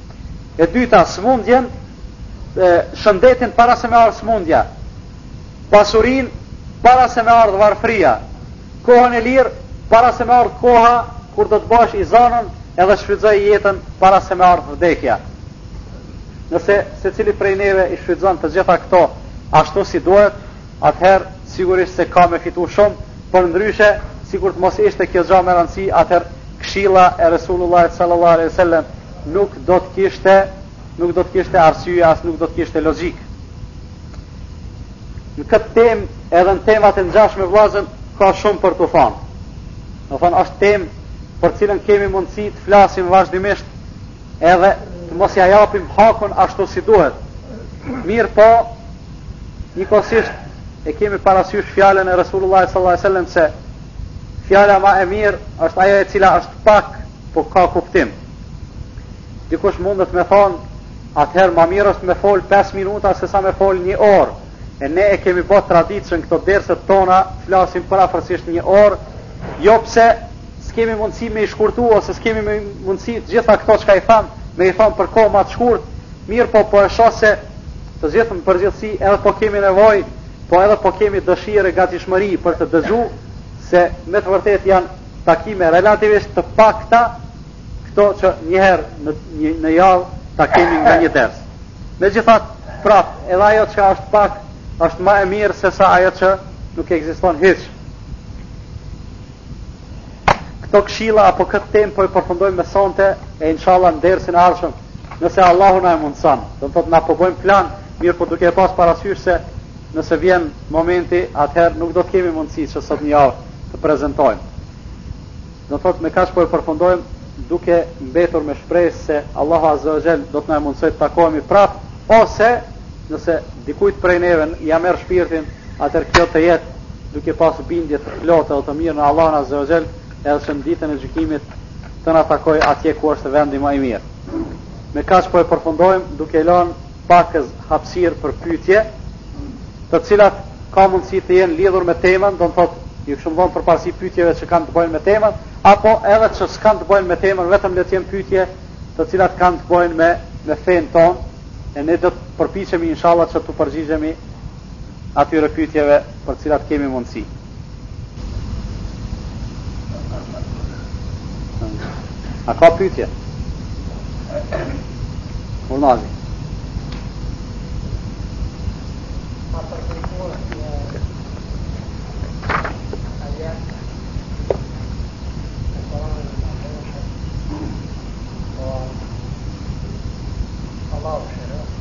S1: E dyta, smundjen, shëndetin para se me ardhë smundja, pasurinë para se me ardhë varfria, kohën e lirë para se me ardhë koha kur do të bahesh i zanun edhe shfrytëzoje jetën para se me ardhë vdekja. Nëse secili prej neve i shfrytëzon të gjitha këto ashtu si duhet, atëherë sigurisht se ka me fitu shumë, përndryshe, sikur të mos ishte kjo gja me randësi, atëherë kshilla e Resulullahit sallallahu alaihi sallam, nuk do të kishte nuk do të kishte arsye as nuk do të kishte logjikë. Në këtë temë, edhe në temat e ngjashme vllazën ka shumë për t'u thënë. Do të thotë është temë për të cilën kemi mundësi të flasim vazhdimisht edhe të mos ja japim hakun ashtu si duhet. Mirëpo, njëkohësisht e kemi parasysh fjalën e Resulullah s.a.s. se fjala ma e mirë është ajo e cila është pak Po ka kuptim. Dikush mundet me thonë, atëherë ma mirë është me folë 5 minuta se sa me folë një orë. E ne e kemi bërë traditë që në këto derset tona flasim për afërsisht një orë, jo pse s'kemi mundësi me i shkurtu ose s'kemi mundësi të gjitha këto çka i thamë, me i thamë për kohë ma të shkurt, mirëpo po e shoh se të gjithë në përgjithësi edhe po kemi nevojë, po edhe po kemi dëshirë e gatishmëri për të dëgju, se me të vërtetë janë takime relativisht të pakta këto që një herë në një në javë takemi nga një ders. Megjithatë, prap, edhe ajo që është pak është ma e mirë se sa ajo që nuk ekziston hiç. Këto këshilla apo këtë temë po e përfundojmë me sonte e inshallah në dersin e ardhshëm, nëse Allahu na e mundson. Do të thotë na po bëjmë plan, mirëpo duke e pas parasysh se nëse vjen momenti, atëherë nuk do të kemi mundësi që sot një javë të prezentojmë. Do thotë me kaq po e përfundojmë duke mbetur me shpresë se Allahu Azza wa Jall do të na e mundësojë të takohemi prapë ose nëse dikujt prej neve ia merr shpirtin, atëherë kjo të jetë duke pas bindje të plotë dhe të mirë në Allahun Azza wa Jall, edhe që në ditën e gjykimit të na takojë atje ku është vendi më i mirë. Me kaq po e përfundojmë duke lënë Pakëz hapësirë për pyetje, të cilat ka mundësi të jenë lidhur me temën, do të thotë, iu kishim dhënë përparësi pyetjeve që kanë të bëjnë me temën, apo edhe që s'kanë të bëjnë me temën, vetëm le të jenë pyetje të cilat kanë të bëjnë me me fenë tonë, e ne do të përpiqemi inshallah që t'u përgjigjemi atyre pyetjeve për të cilat kemi mundësi. A ka pyetje? Urnoni.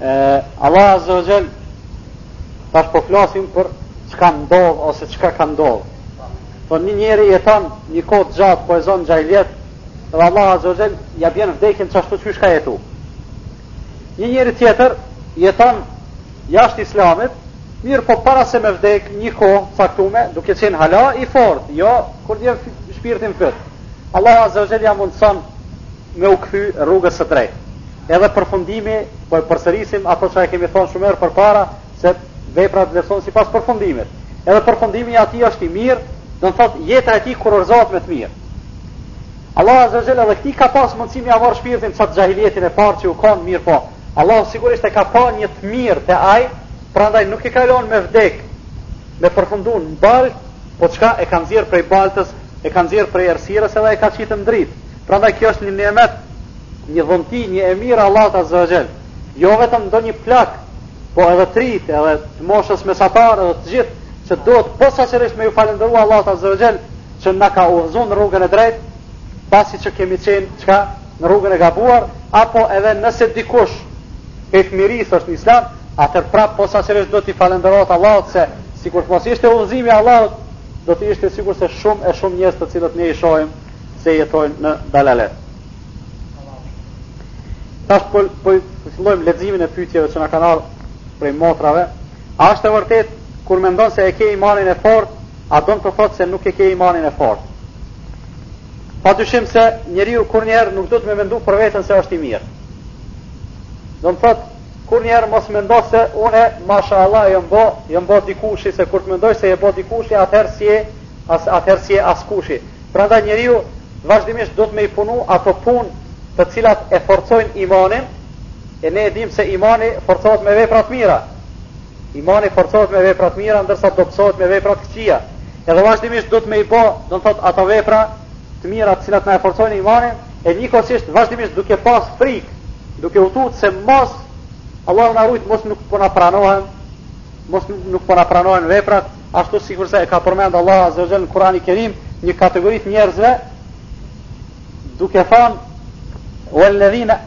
S1: Allah Azza wa Jall tash po flasim për çka ndodh ose çka ka ndodh. Po një njeri jeton një kohë të gjatë po e zëmë në xhahilijet, dhe Allah Azza wa Jall ja bjen vdekjen qashtu qysh ka jetu. Një njeri tjetër jeton jashtë Islamit, mirëpo para se me vdek një kohë të caktume, duke qenë hala i fortë, jo kur vjen shpirti n'fyt. Allah Azza wa Jall ja mundson me u kthy rrugës së drejtë. Edhe përfundimi, po e përsërisim ato çka e kemi thënë shumë herë përpara, se veprat vlerësohen sipas përfundimit. Edhe përfundimi i atij është i mirë, do të thotë jeta e tij kurorëzohet me të mirë. Allah azza wa jall edhe këtij ka pas mundësi me ja marrë shpirtin n'qat xhahilijetin e parë që u kanë, mirëpo Allahu sigurisht e ka pa një të mirë te ai, prandaj nuk e ka lënë me vdek, me përfundu në baltë, po çka e ka nxjerr prej baltës, e ka nxjerr prej errësirës edhe e ka qitë në dritë. Prandaj kjo është një nimet, një dhunti, një e mirë e Allahut Azza wa Jall. Jo vetëm ndonjë plak, po edhe të rinjtë, edhe të moshës mesatare, edhe të gjithë që duhet posaçërisht me ju falënderu Allahut Azza wa Jall që na ka udhëzuar në rrugën e drejtë, pasi që kemi qenë çka në rrugën e gabuar, apo edhe nëse dikush prej fmirisë është në islam, atëherë prapë posaçërisht duhet t'i falënderohet Allahut se sikur të mos ishte udhëzimi i Allahut, do të ishte sikurse shumë e shumë njerëz të cilët ne i shohim se jetojnë në dalalet. Tash po po fillojmë leximin e pyetjeve që na kanë ardhur prej motrave. A është e vërtetë kur mendon se e ke imanin e fortë, a don të thotë se nuk e ke imanin e fort? Pa dyshim se njeriu kurrnjëherë nuk duhet me mendu për veten se është i mirë. Domethënë, kurrnjëherë mos mendo se unë, masha Allah, jam bo, jam bo dikushi, se kur të mendojsh se je bo dikushi, atëherë s'je, atëherë s'je askushi. Prandaj njeriu vazhdimisht duhet me i punu ato punë të cilat e forcojnë imanin, e ne e dimë se imani forcohet me vepra të mira. Imani forcohet me vepra të mira, ndërsa dobësohet me vepra të këqija. Edhe vazhdimisht duhet me i bo, domethënë ato vepra të mira të cilat na e forcojnë imanin, e njëkohësisht vazhdimisht duke pas frikë, duke u tut se mos Allahu na ruajt mos nuk po na pranohen, mos nuk po na pranohen veprat ashtu sikurse e ka përmend Allahu Azza wa Jall në Kur'ani Kerim një kategori të njerëzve duke thënë walladhina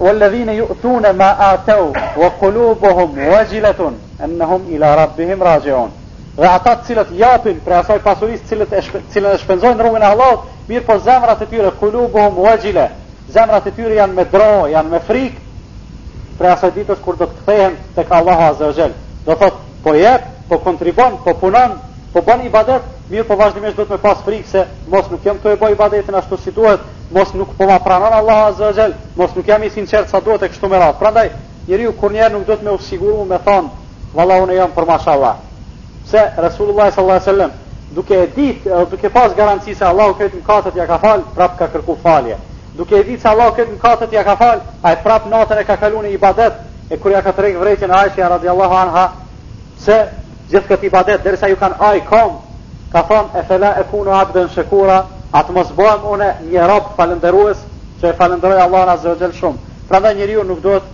S1: walladhina yu'tuna ma atau wa qulubuhum wajilatun annahum ila rabbihim raji'un dhe ata të cilët japin prej asaj pasurisë të cilët të cilën e shpenzojnë në rrugën e Allahut mirëpo zemrat e tyre qulubuhum wajila zemrat e tyre janë me dro janë me frikë prej asaj ditës kur do të kthehen tek Allahu Azza wa Jall do thotë Po jep, po kontribon, po punon, po bën ibadet, mirëpo vazhdimisht duhet me pas frikë se mos nuk jam tu e bo ibadetin ashtu si duhet, mos nuk po ma pranon Allahu azza wa jall, mos nuk jam i sinqertë sa duhet e kështu me radhë. Prandaj, njeriu kurrnjëherë nuk duhet me u siguru me thanë, valla unë jam për mashallah. Se Resulullah sallallahu alaihi wasallam duke e ditë edhe duke pas garanci se Allahu krejt mëkatet ja ka fal, prap ka kërku falje. Duke e ditë se Allahu këtë mëkatet ja ka fal, ai prap natën e ka kaluar në ibadet, e kur ja ka tërhek vërejtjen Aisha radhiyallahu anha se gjithë këtë ibadet derisa ju kanë aj komt, ka thon e fela e kunu abden shakura, a të mos bëhem unë një rob falënderues që e falënderoj Allahun azza wa jall shumë. Prandaj njeriu nuk duhet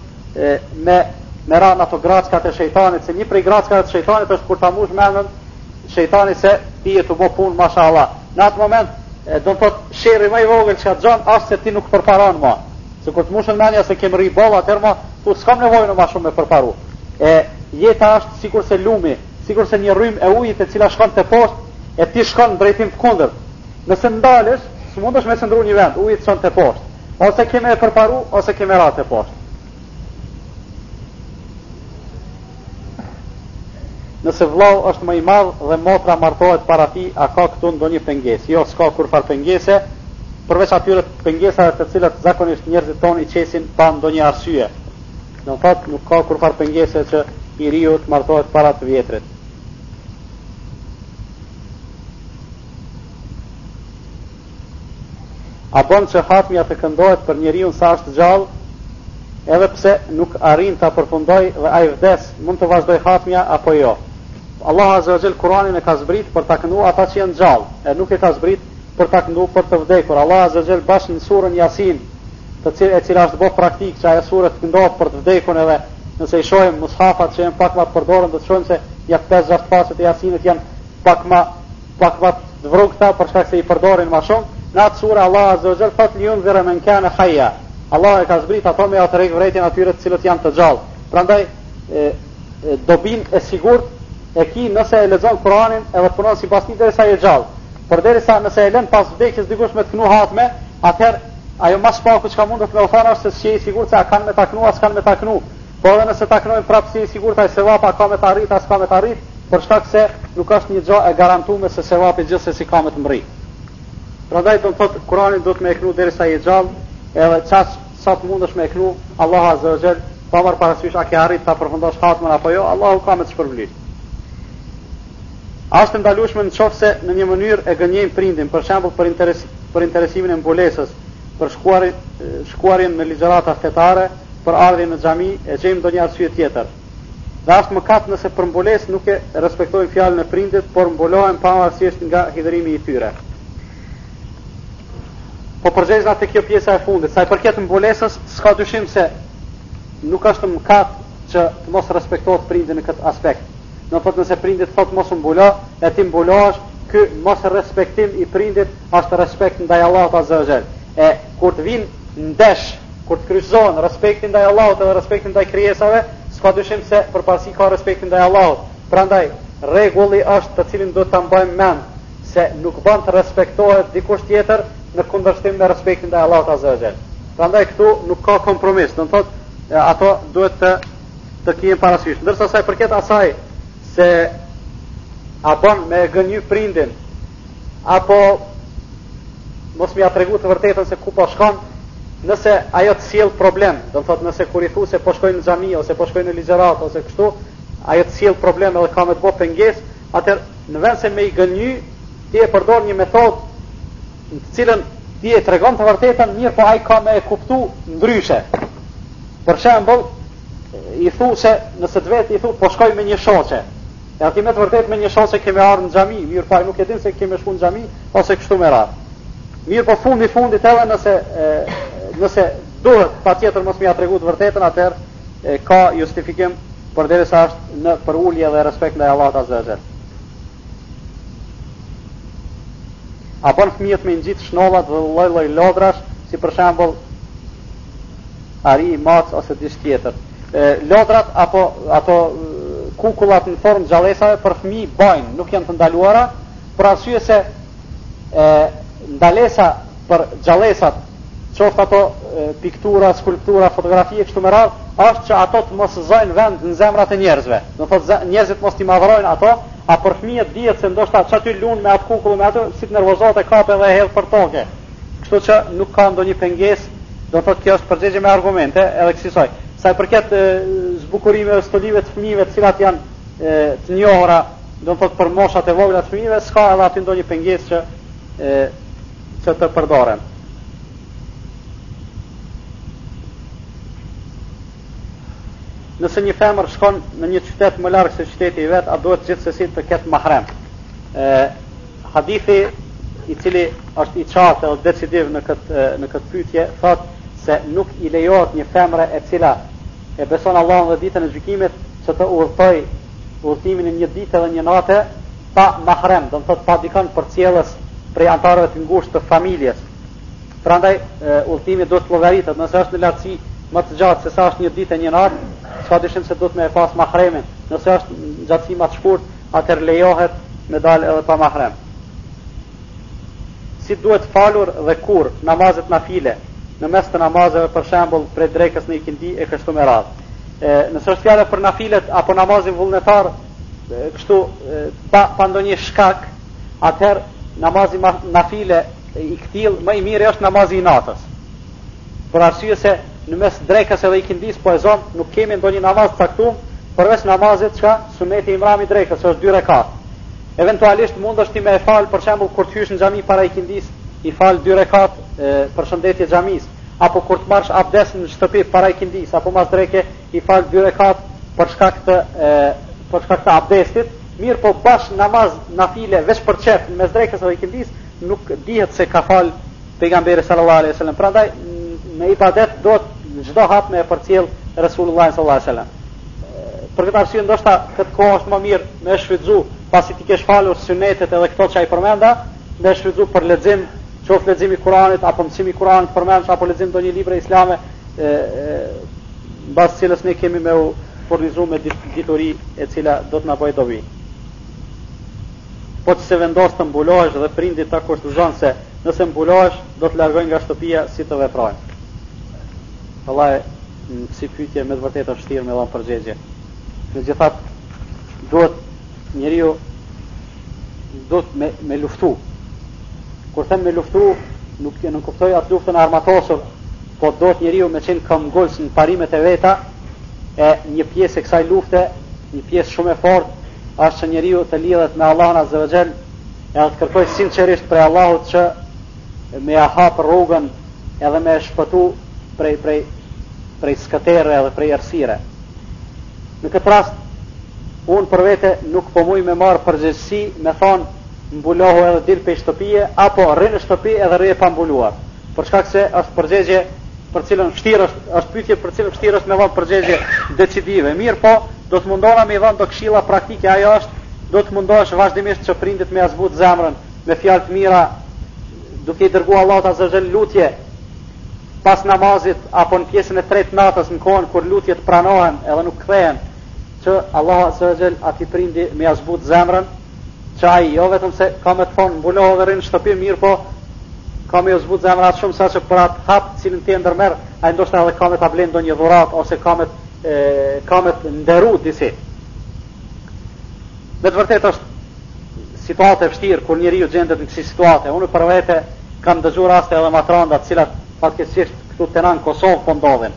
S1: me me ra n'ato grackat e shejtanit, se një prej grackat e shejtanit është kur ta mbush mendën shejtani se ti je tu bo punë mashallah. Në atë moment, do të thotë sherri më i vogël çka të gjan është se ti nuk përparon më. Se kur të mushet mendja se ke mri boll atëherë thu s'kam nevojë më shumë me përparu. E jeta është sikurse lumi, sikurse një rrymë e ujit e cila shkon te poshtë e ti shkon në drejtim të kundërt. Nëse ndalesh, s'mundesh me qëndru një vend, uji të çon te poshtë. Ose ke me përparu, ose ke me ra te poshtë. Nëse vllau është më i madh dhe motra martohet para tij, a ka këtu ndonjë pengesë? Jo, s'ka kurrfarë pengese, përveç atyre pengesave të cilat zakonisht njerëzit tonë i qesin pa ndonjë arsye. Do të thotë nuk ka kurrfarë pengese që i riu të martohet para të vjetrit. A bën që hatmja të këndohet për njeriun sa është gjallë? Edhe pse nuk arrin ta përfundoj dhe ai vdes, mund të vazhdoj hatmja apo jo? Allahu Azza wa Jall Kur'anin e ka zbrit për ta këndu ata që janë gjallë, e nuk e ka zbrit për ta këndu për të vdekur. Allahu Azza wa Jall bash në surën Yasin, të cilë e cila është bë praktik që ajo surë të këndohet për të vdekur edhe nëse i shohim mushafat që janë pak më të përdorur, do të shohim se ja pesë gjashtë faqe të Yasinit janë pak më pak më të vrugëta për shkak se i përdorin më shumë. Në atë sure Allahu Azza wa Jall thot liun dhira men kana hayya. Allahu e ka zbrit ato me ua tërhek vrejtjen atyre të cilët janë të gjallë. Prandaj e, e dobin e sigurt e ki nëse e lexon Kur'anin edhe punon sipas tij derisa je gjallë. Por derisa nëse e lën pas vdekjes dikush me të knu hatme, atëherë ajo më shpaku çka mundet me u thënë është se s'je i sigurt se a kanë me ta knu a s'kanë me ta knu. Po edhe nëse ta kënojnë prap s'je i sigurt ai sevap a ka me t'arrit a s'ka me t'arrit, për shkak se nuk është një gjë e garantume se sevapi gjithsesi ka me të mrri. Prandaj do të thotë Kur'ani duhet me e kënu derisa je gjallë, edhe qaq sa të mundesh me e kënu, Allahu Azza wa Jall, pa marr parasysh a ke arrit ta përfundosh hatmën apo jo, Allahu ka me të shpërblyt. A është e ndalushme në qofë se në një mënyrë e gënjejmë prindin, për shembull për, interes, për interesimin e mbulesës, Për shkuarjen në ligjërata fetare, për ardhjen në xhami, e gjejmë ndonjë arsye tjetër. Dhe a është mëkat nëse për mbulesë nuk e respektojmë fjalën e prindit, por mbulohem pavarësisht nga hidhërimi i tyre. Po përgjegjna të kjo pjesa e fundit, sa i përket mbulesës, s'ka dyshim se nuk është mëkat që të mos respektohet prindi në këtë aspekt. Do të thotë nëse prindi të thotë mos u mbulo, e ti mbulohesh, ky mos respektim i prindit është respekt ndaj Allahut Azza wa Jall. E kur të vin ndesh, kur të kryqëzohen respekti ndaj Allahut dhe respekti ndaj krijesave, s'ka dyshim se përparësi ka respekti ndaj Allahut. Prandaj rregulli është të cilin duhet ta mbajmë mend se nuk bën të respektohet dikush tjetër në kundërshtim me respektin ndaj Allahut Azza wa Jall. Prandaj këtu nuk ka kompromis, do të thotë ato duhet të të kenë parasysh. Ndërsa sa i përket asaj se a bën me gënjy prindin apo mos me ia tregu të vërtetën se ku po shkon, nëse ajo të sjell problem, do të thotë nëse kur i thu se po shkoj në xhami ose po shkoj në ligjëratë ose kështu, ajo të sjell problem edhe ka me të bo pengesë, atëherë në vend se me i gënjy, ti e përdor një metodë në të cilën ti e tregon të vërtetën, mirëpo ai ka me e kuptu ndryshe. Për shembull, i thu se nëse të vet i thu po shkoj me një shoqe. E aty me të vërtetë me një shoqe kemi ardhur në xhami, mirëpo ai nuk e din se kemi shku në xhami ose kështu me radhë. Mirëpo fundi fundit edhe nëse e, nëse duhet patjetër mos me ia tregu të vërtetën atëherë ka justifikim përderisa është në përulje dhe respekt ndaj Allahut azza wa jalla. A bon fëmijët me ngjit shnallat dhe lloj lloj lodrash, si për shembull ari, macë ose diç tjetër. E, lodrat apo ato kukullat në formë gjallesave për fëmijë bajnë, nuk janë të ndaluara, për arsye se e, ndalesa për gjallesat, qoftë ato piktura, skulptura, fotografi e kështu me radhë, është që ato të mos zojnë vend në zemrat e njerëzve. Do thotë njerëzit mos t'i madhrojnë ato, a për fëmijët dihet se ndoshta qaty lun me atë kukull me atë, si të nervozohet e kap edhe e hedh për tokë. Kështu që nuk ka ndonjë pengesë, do thotë kjo është përgjigje me argumente, edhe kësaj. Sa i përket zbukurimeve, stolive të fëmijëve, të cilat janë e, të njohura, do thotë për moshat e vogla të fëmijëve, s'ka edhe aty ndonjë pengesë që e, që të përdoren. Nëse një femër shkon në një qytet më larg se qyteti i vet, a duhet gjithsesi të ketë mahrem? Ë hadithi i cili është i qartë dhe deciziv në këtë në këtë pyetje thotë se nuk i lejohet një femre e cila e beson Allahun dhe ditën e gjykimit që të udhëtojë udhëtimin e një dite dhe një nate Pa mahrem, do të thotë pa dikënd përcjellës prej anëtarëve të ngushtë të familjes. Prandaj udhëtimi duhet të llogaritet, nëse është në largësi më të gjatë se sa është një ditë e një natë, s'ka dyshim se duhet me e pas mahremin. Nëse është në gjatësi më të shkurt, atëherë lejohet me dalë edhe pa mahrem. Si duhet falur dhe kur namazet nafile, në mes të namazeve për shembull prej drekës në ikindi e kështu me radhë. Nëse është fjala për nafilet apo namazin vullnetar, kështu pa pa ndonjë shkak, atëherë namazi nafile i këtill më i miri është namazi i natës. Për arsye se në mes drekës edhe ikindisë po e zëmë, nuk kemi ndonjë namaz të caktuar përveç namazit që, suneti i mrami i drekës është dy rekat. Eventualisht mundesh ti me e fal për shembull kur të hysh në xhami para ikindis, i fal dy rekat përshëndetje xhamisë, apo kur të marrsh abdes në shtëpi para ikindis apo mas dreke i fal dy rekat për shkak të e, për shkak të abdestit, mirëpo bash namaz nafile veç për qejf në mes drekës dhe ikindis, nuk dihet se ka fal pejgamberi sallallahu alaihi wasallam. Prandaj në ibadet duhet çdo hap me përcjell Resulullah sallallahu alaihi wasallam. Për këtë arsye ndoshta këtë kohë është më mirë me shfrytzu pasi ti kesh falur sunetet edhe këto që i përmenda, me shfrytzu për lexim, qoftë leximi i Kuranit apo mësimi i Kuranit përmendsh apo lexim ndonjë libre islame, përmes cilës ne kemi me u furnizu me dituri e cila do të na bëjë dobi. Po që se vendos të mbulohesh dhe prindi ta kushtëzon se nëse mbulohesh do të largojë nga shtëpia si të veprojnë. Vallahi në kësi pytje me të vërtet është vështirë me dhonë përgjegjje. Megjithatë duhet Njeriu duhet me me luftu. Kur them me luftu, nuk e nënkuptoj atë luftën e armatosur, po duhet njeriu me qenë këmbëngulës në parimet e veta, e një pjesë e kësaj lufte, një pjesë shumë e fort, është që njeriu të lidhet me Allahun Azze ve Xhel, edhe të kërkojë sinqerisht prej Allahut që me ia hapë rrugën edhe me e shpëtu prej, prej, prej skëterre edhe prej errësire. Në këtë rast, unë për vete nuk po muj me marrë përgjegjësi me thonë mbulohu edhe dil pej shtëpije, apo rri në shtëpi edhe rri e pambuluar. Për shkak se është përgjegje për cilën vështirë është, është pyetje për cilën vështirë është me dhënë përgjegje decidive. Mirëpo, do të mundona me i dhënë do këshilla praktike, ajo është, do të mundohesh vazhdimisht që prindit me ia zbut zemrën, me fjalë të mira, duke i dërgu Allahut Azza wa Jall lutje, Pas namazit apo në pjesën e tretë natës në kohën kur lutjet pranohen edhe nuk kthehen që Allahu Azza wa Jall atij prindi me ia zbut zemrën, që ai jo vetëm se ka me të thonë mbulohu dhe rri në shtëpi, mirëpo ka me ju zbut zemra aq shumë saqë për atë hap të cilin ti e ndërmerr, ai ndoshta edhe ka me ta blen ndonjë dhuratë ose ka me ka me të nderu disi. Me të vërtetë është situatë e vështirë kur njeriu gjendet në kësi situate. Unë për vete kam dëgju raste edhe ma t'randa të cilat fatkeqësisht këtu te na në Kosovë po ndodhin.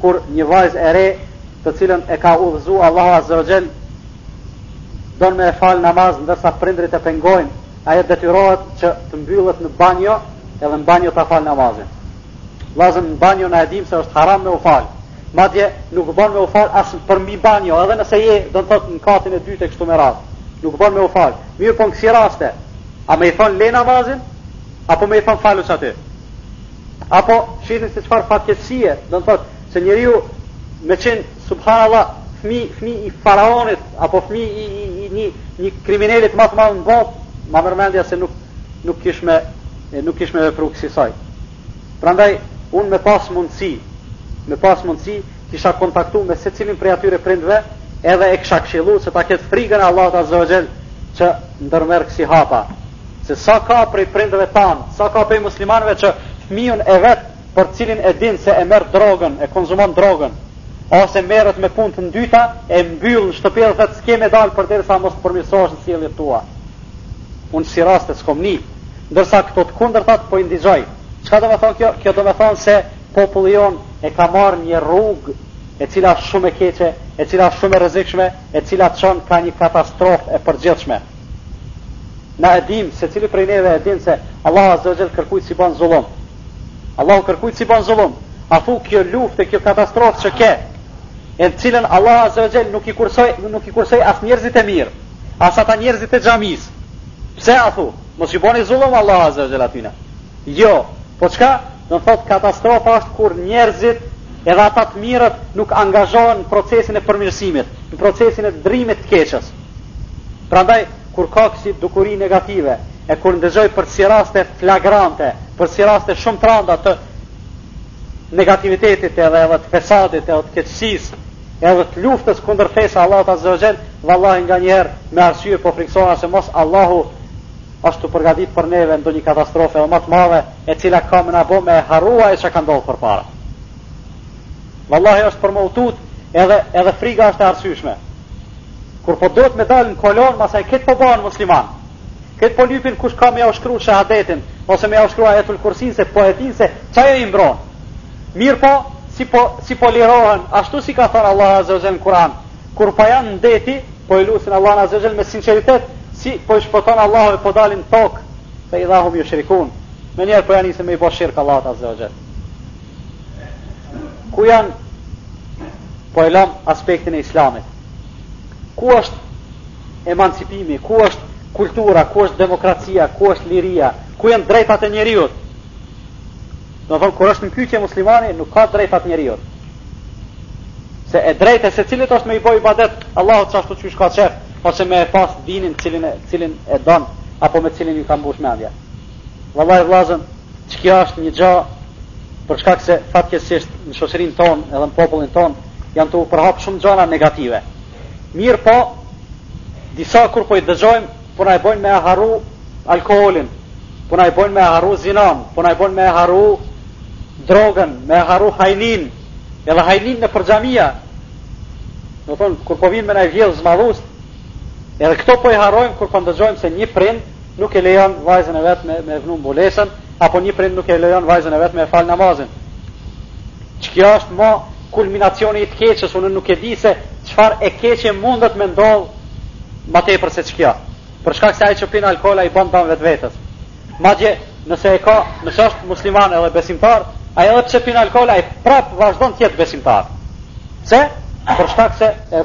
S1: Kur një vajzë e re të cilën e ka udhëzu Allahu Azza wa Jall don me e fal namaz ndërsa prindrit e pengojnë, ajo detyrohet që të mbyllet në banjo edhe në banjo ta fal namazin. Vllazën, në banjo na e dimë se është haram me u fal. Madje nuk bën me u fal as për mbi banjo, edhe nëse je, do të thotë në katin e dytë kështu me radhë. Nuk bën me u fal. Mirëpo në kësi raste, a me i thonë lëre namazin, apo me i thonë falu që aty. Apo, shihni se çfarë fatkeqësie, do të thotë, se njeriu me qenë, subhanallah, fmi, fmi i faraonit, apo fmi i, i, i një, një krimineli ma të madh në botë, ma merr mendja se nuk, nuk kish me, nuk kish me vepru kësisoj. Prandaj, unë me pas mundësi, me pas mundësi, kisha kontaktu me secilin prej atyre prindve, edhe e kisha këshilu se ta ketë frigën e Allahut Azza wa Jall që ndërmerr kësi hapa. Se sa ka prej prindve tanë, sa ka prej muslimanve që fmiun e vet për cilin e din se e merr drogën, e konzumon drogën, ose merret me punë të ndyta, e mbyll në shtëpi e i thotë s'ke me dalë përderisa mos të përmirësohesh në sjelljet tua. Unë ksi raste s'kom ni. Ndërsa këto të kundërtat po i ndigjoj. Çka do me thonë kjo? Kjo do me thonë se populli jonë e ka marrë një rrugë e cila është shumë e keqe, e cila është shumë e rrezikshme, e cila çon kah një katastrofë e përgjithshme. Na e dimë, secili prej neve e din se Allahu Azza wa Jall kërkujt s'i bon zullum. Allahu kërkujt s'i ban zullum. A thu kjo luftë e kjo katastrofë që ke, e në cilën Allahu Azza wa Jall nuk i kursoi nuk i kursoi as njerëzit e mirë. As ata njerëzit e xhamisë. Pse a thu? Mos ju bani zullum Allahu azza wa jalla atyne. Jo, po çka? Do të thotë katastrofa është kur njerëzit edhe ata të mirët nuk angazhohen në procesin e përmirësimit, në procesin e ndrrimit të keqës. Prandaj kur ka kësi dukuri negative, e kur ndëgjoj për ksi raste flagrante, për ksi raste shumë të randa të negativitetit edhe edhe të fesadit edhe të keqësisë, Edhe të luftës kundër fesë së Allahut Azza wa Jall, vallahi nganjëherë me arsye po frikësona se mos Allahu është tu përgatit për neve ndonjë katastrofë edhe ma të madhe, e cila ka me na bo me harru ajo çka ka ndodh përpara. Vallahi është për me u tut, edhe edhe friga është e arsyeshme. Kur po duhet me dalë në kolonë, masanej krejt po bahen musliman. Krejt po lypin kush ka me ja u shkru shahadetin, ose me ja u shkru ajetul kursin, se po e din se ajo e mbron. Mirëpo, si po si po lirohen, ashtu si ka thënë Allahu Azza wa Jall në Kur'an, kur po janë n'det, po e lusin Allahun Azza wa Jall me sinqeritet, si po i shpëton Allahu e po dalin n'tokë, fa idha hum yushrikun. Menjëherë po ja nisin me i bo shirk Allahut Azza wa Jall. Ku janë po e lamë aspektin e islamit. Ku është emancipimi, ku është kultura, ku është demokracia, ku është liria, ku janë t'drejtat e njeriut. Domethënë kur është në pytje muslimani nuk ka drejta t'njeriut. Se e drejtë e secilit është me i bo ibadet Allahut qashtu qysh ka qef, ose me e pas dinin cilin e cilin e don apo me cilin i ka mbush mendja. Vallahi vllazën, qekjo është një gjë për shkak se fatkeqësisht në shoqërinë tonë edhe në popullin tonë janë tu u përhap shumë gjëra negative. Mirëpo, disa kur po i dëgjojmë Po na bojnë me e harru alkoolin, po na bojnë me e harru zinanë, po na bojnë me e harru drogën, me e harru hajnin, edhe hajnin në për xhamia. Domethënë, kur po vijnë me na i vjedhë mbathcat, edhe këto po i harrojmë, kur po ndëgjojmë se një prind nuk e lejon vajzën e vet me, me vnu mbulesën, apo një prind nuk e lejon vajzën e vet me falë namazin. Qekjo është ma kulminacioni i të keqës, unë nuk e di se çfarë e keqë mundet me ndodhë ma tepër se qekjo. Për shkak se ai që pin alkool ai bën dëm vetvetes. Madje, nëse e ka, nëse është musliman edhe besimtar, ai edhe pse pin alkool ai prap vazhdon të jetë besimtar. Pse? Për shkak se e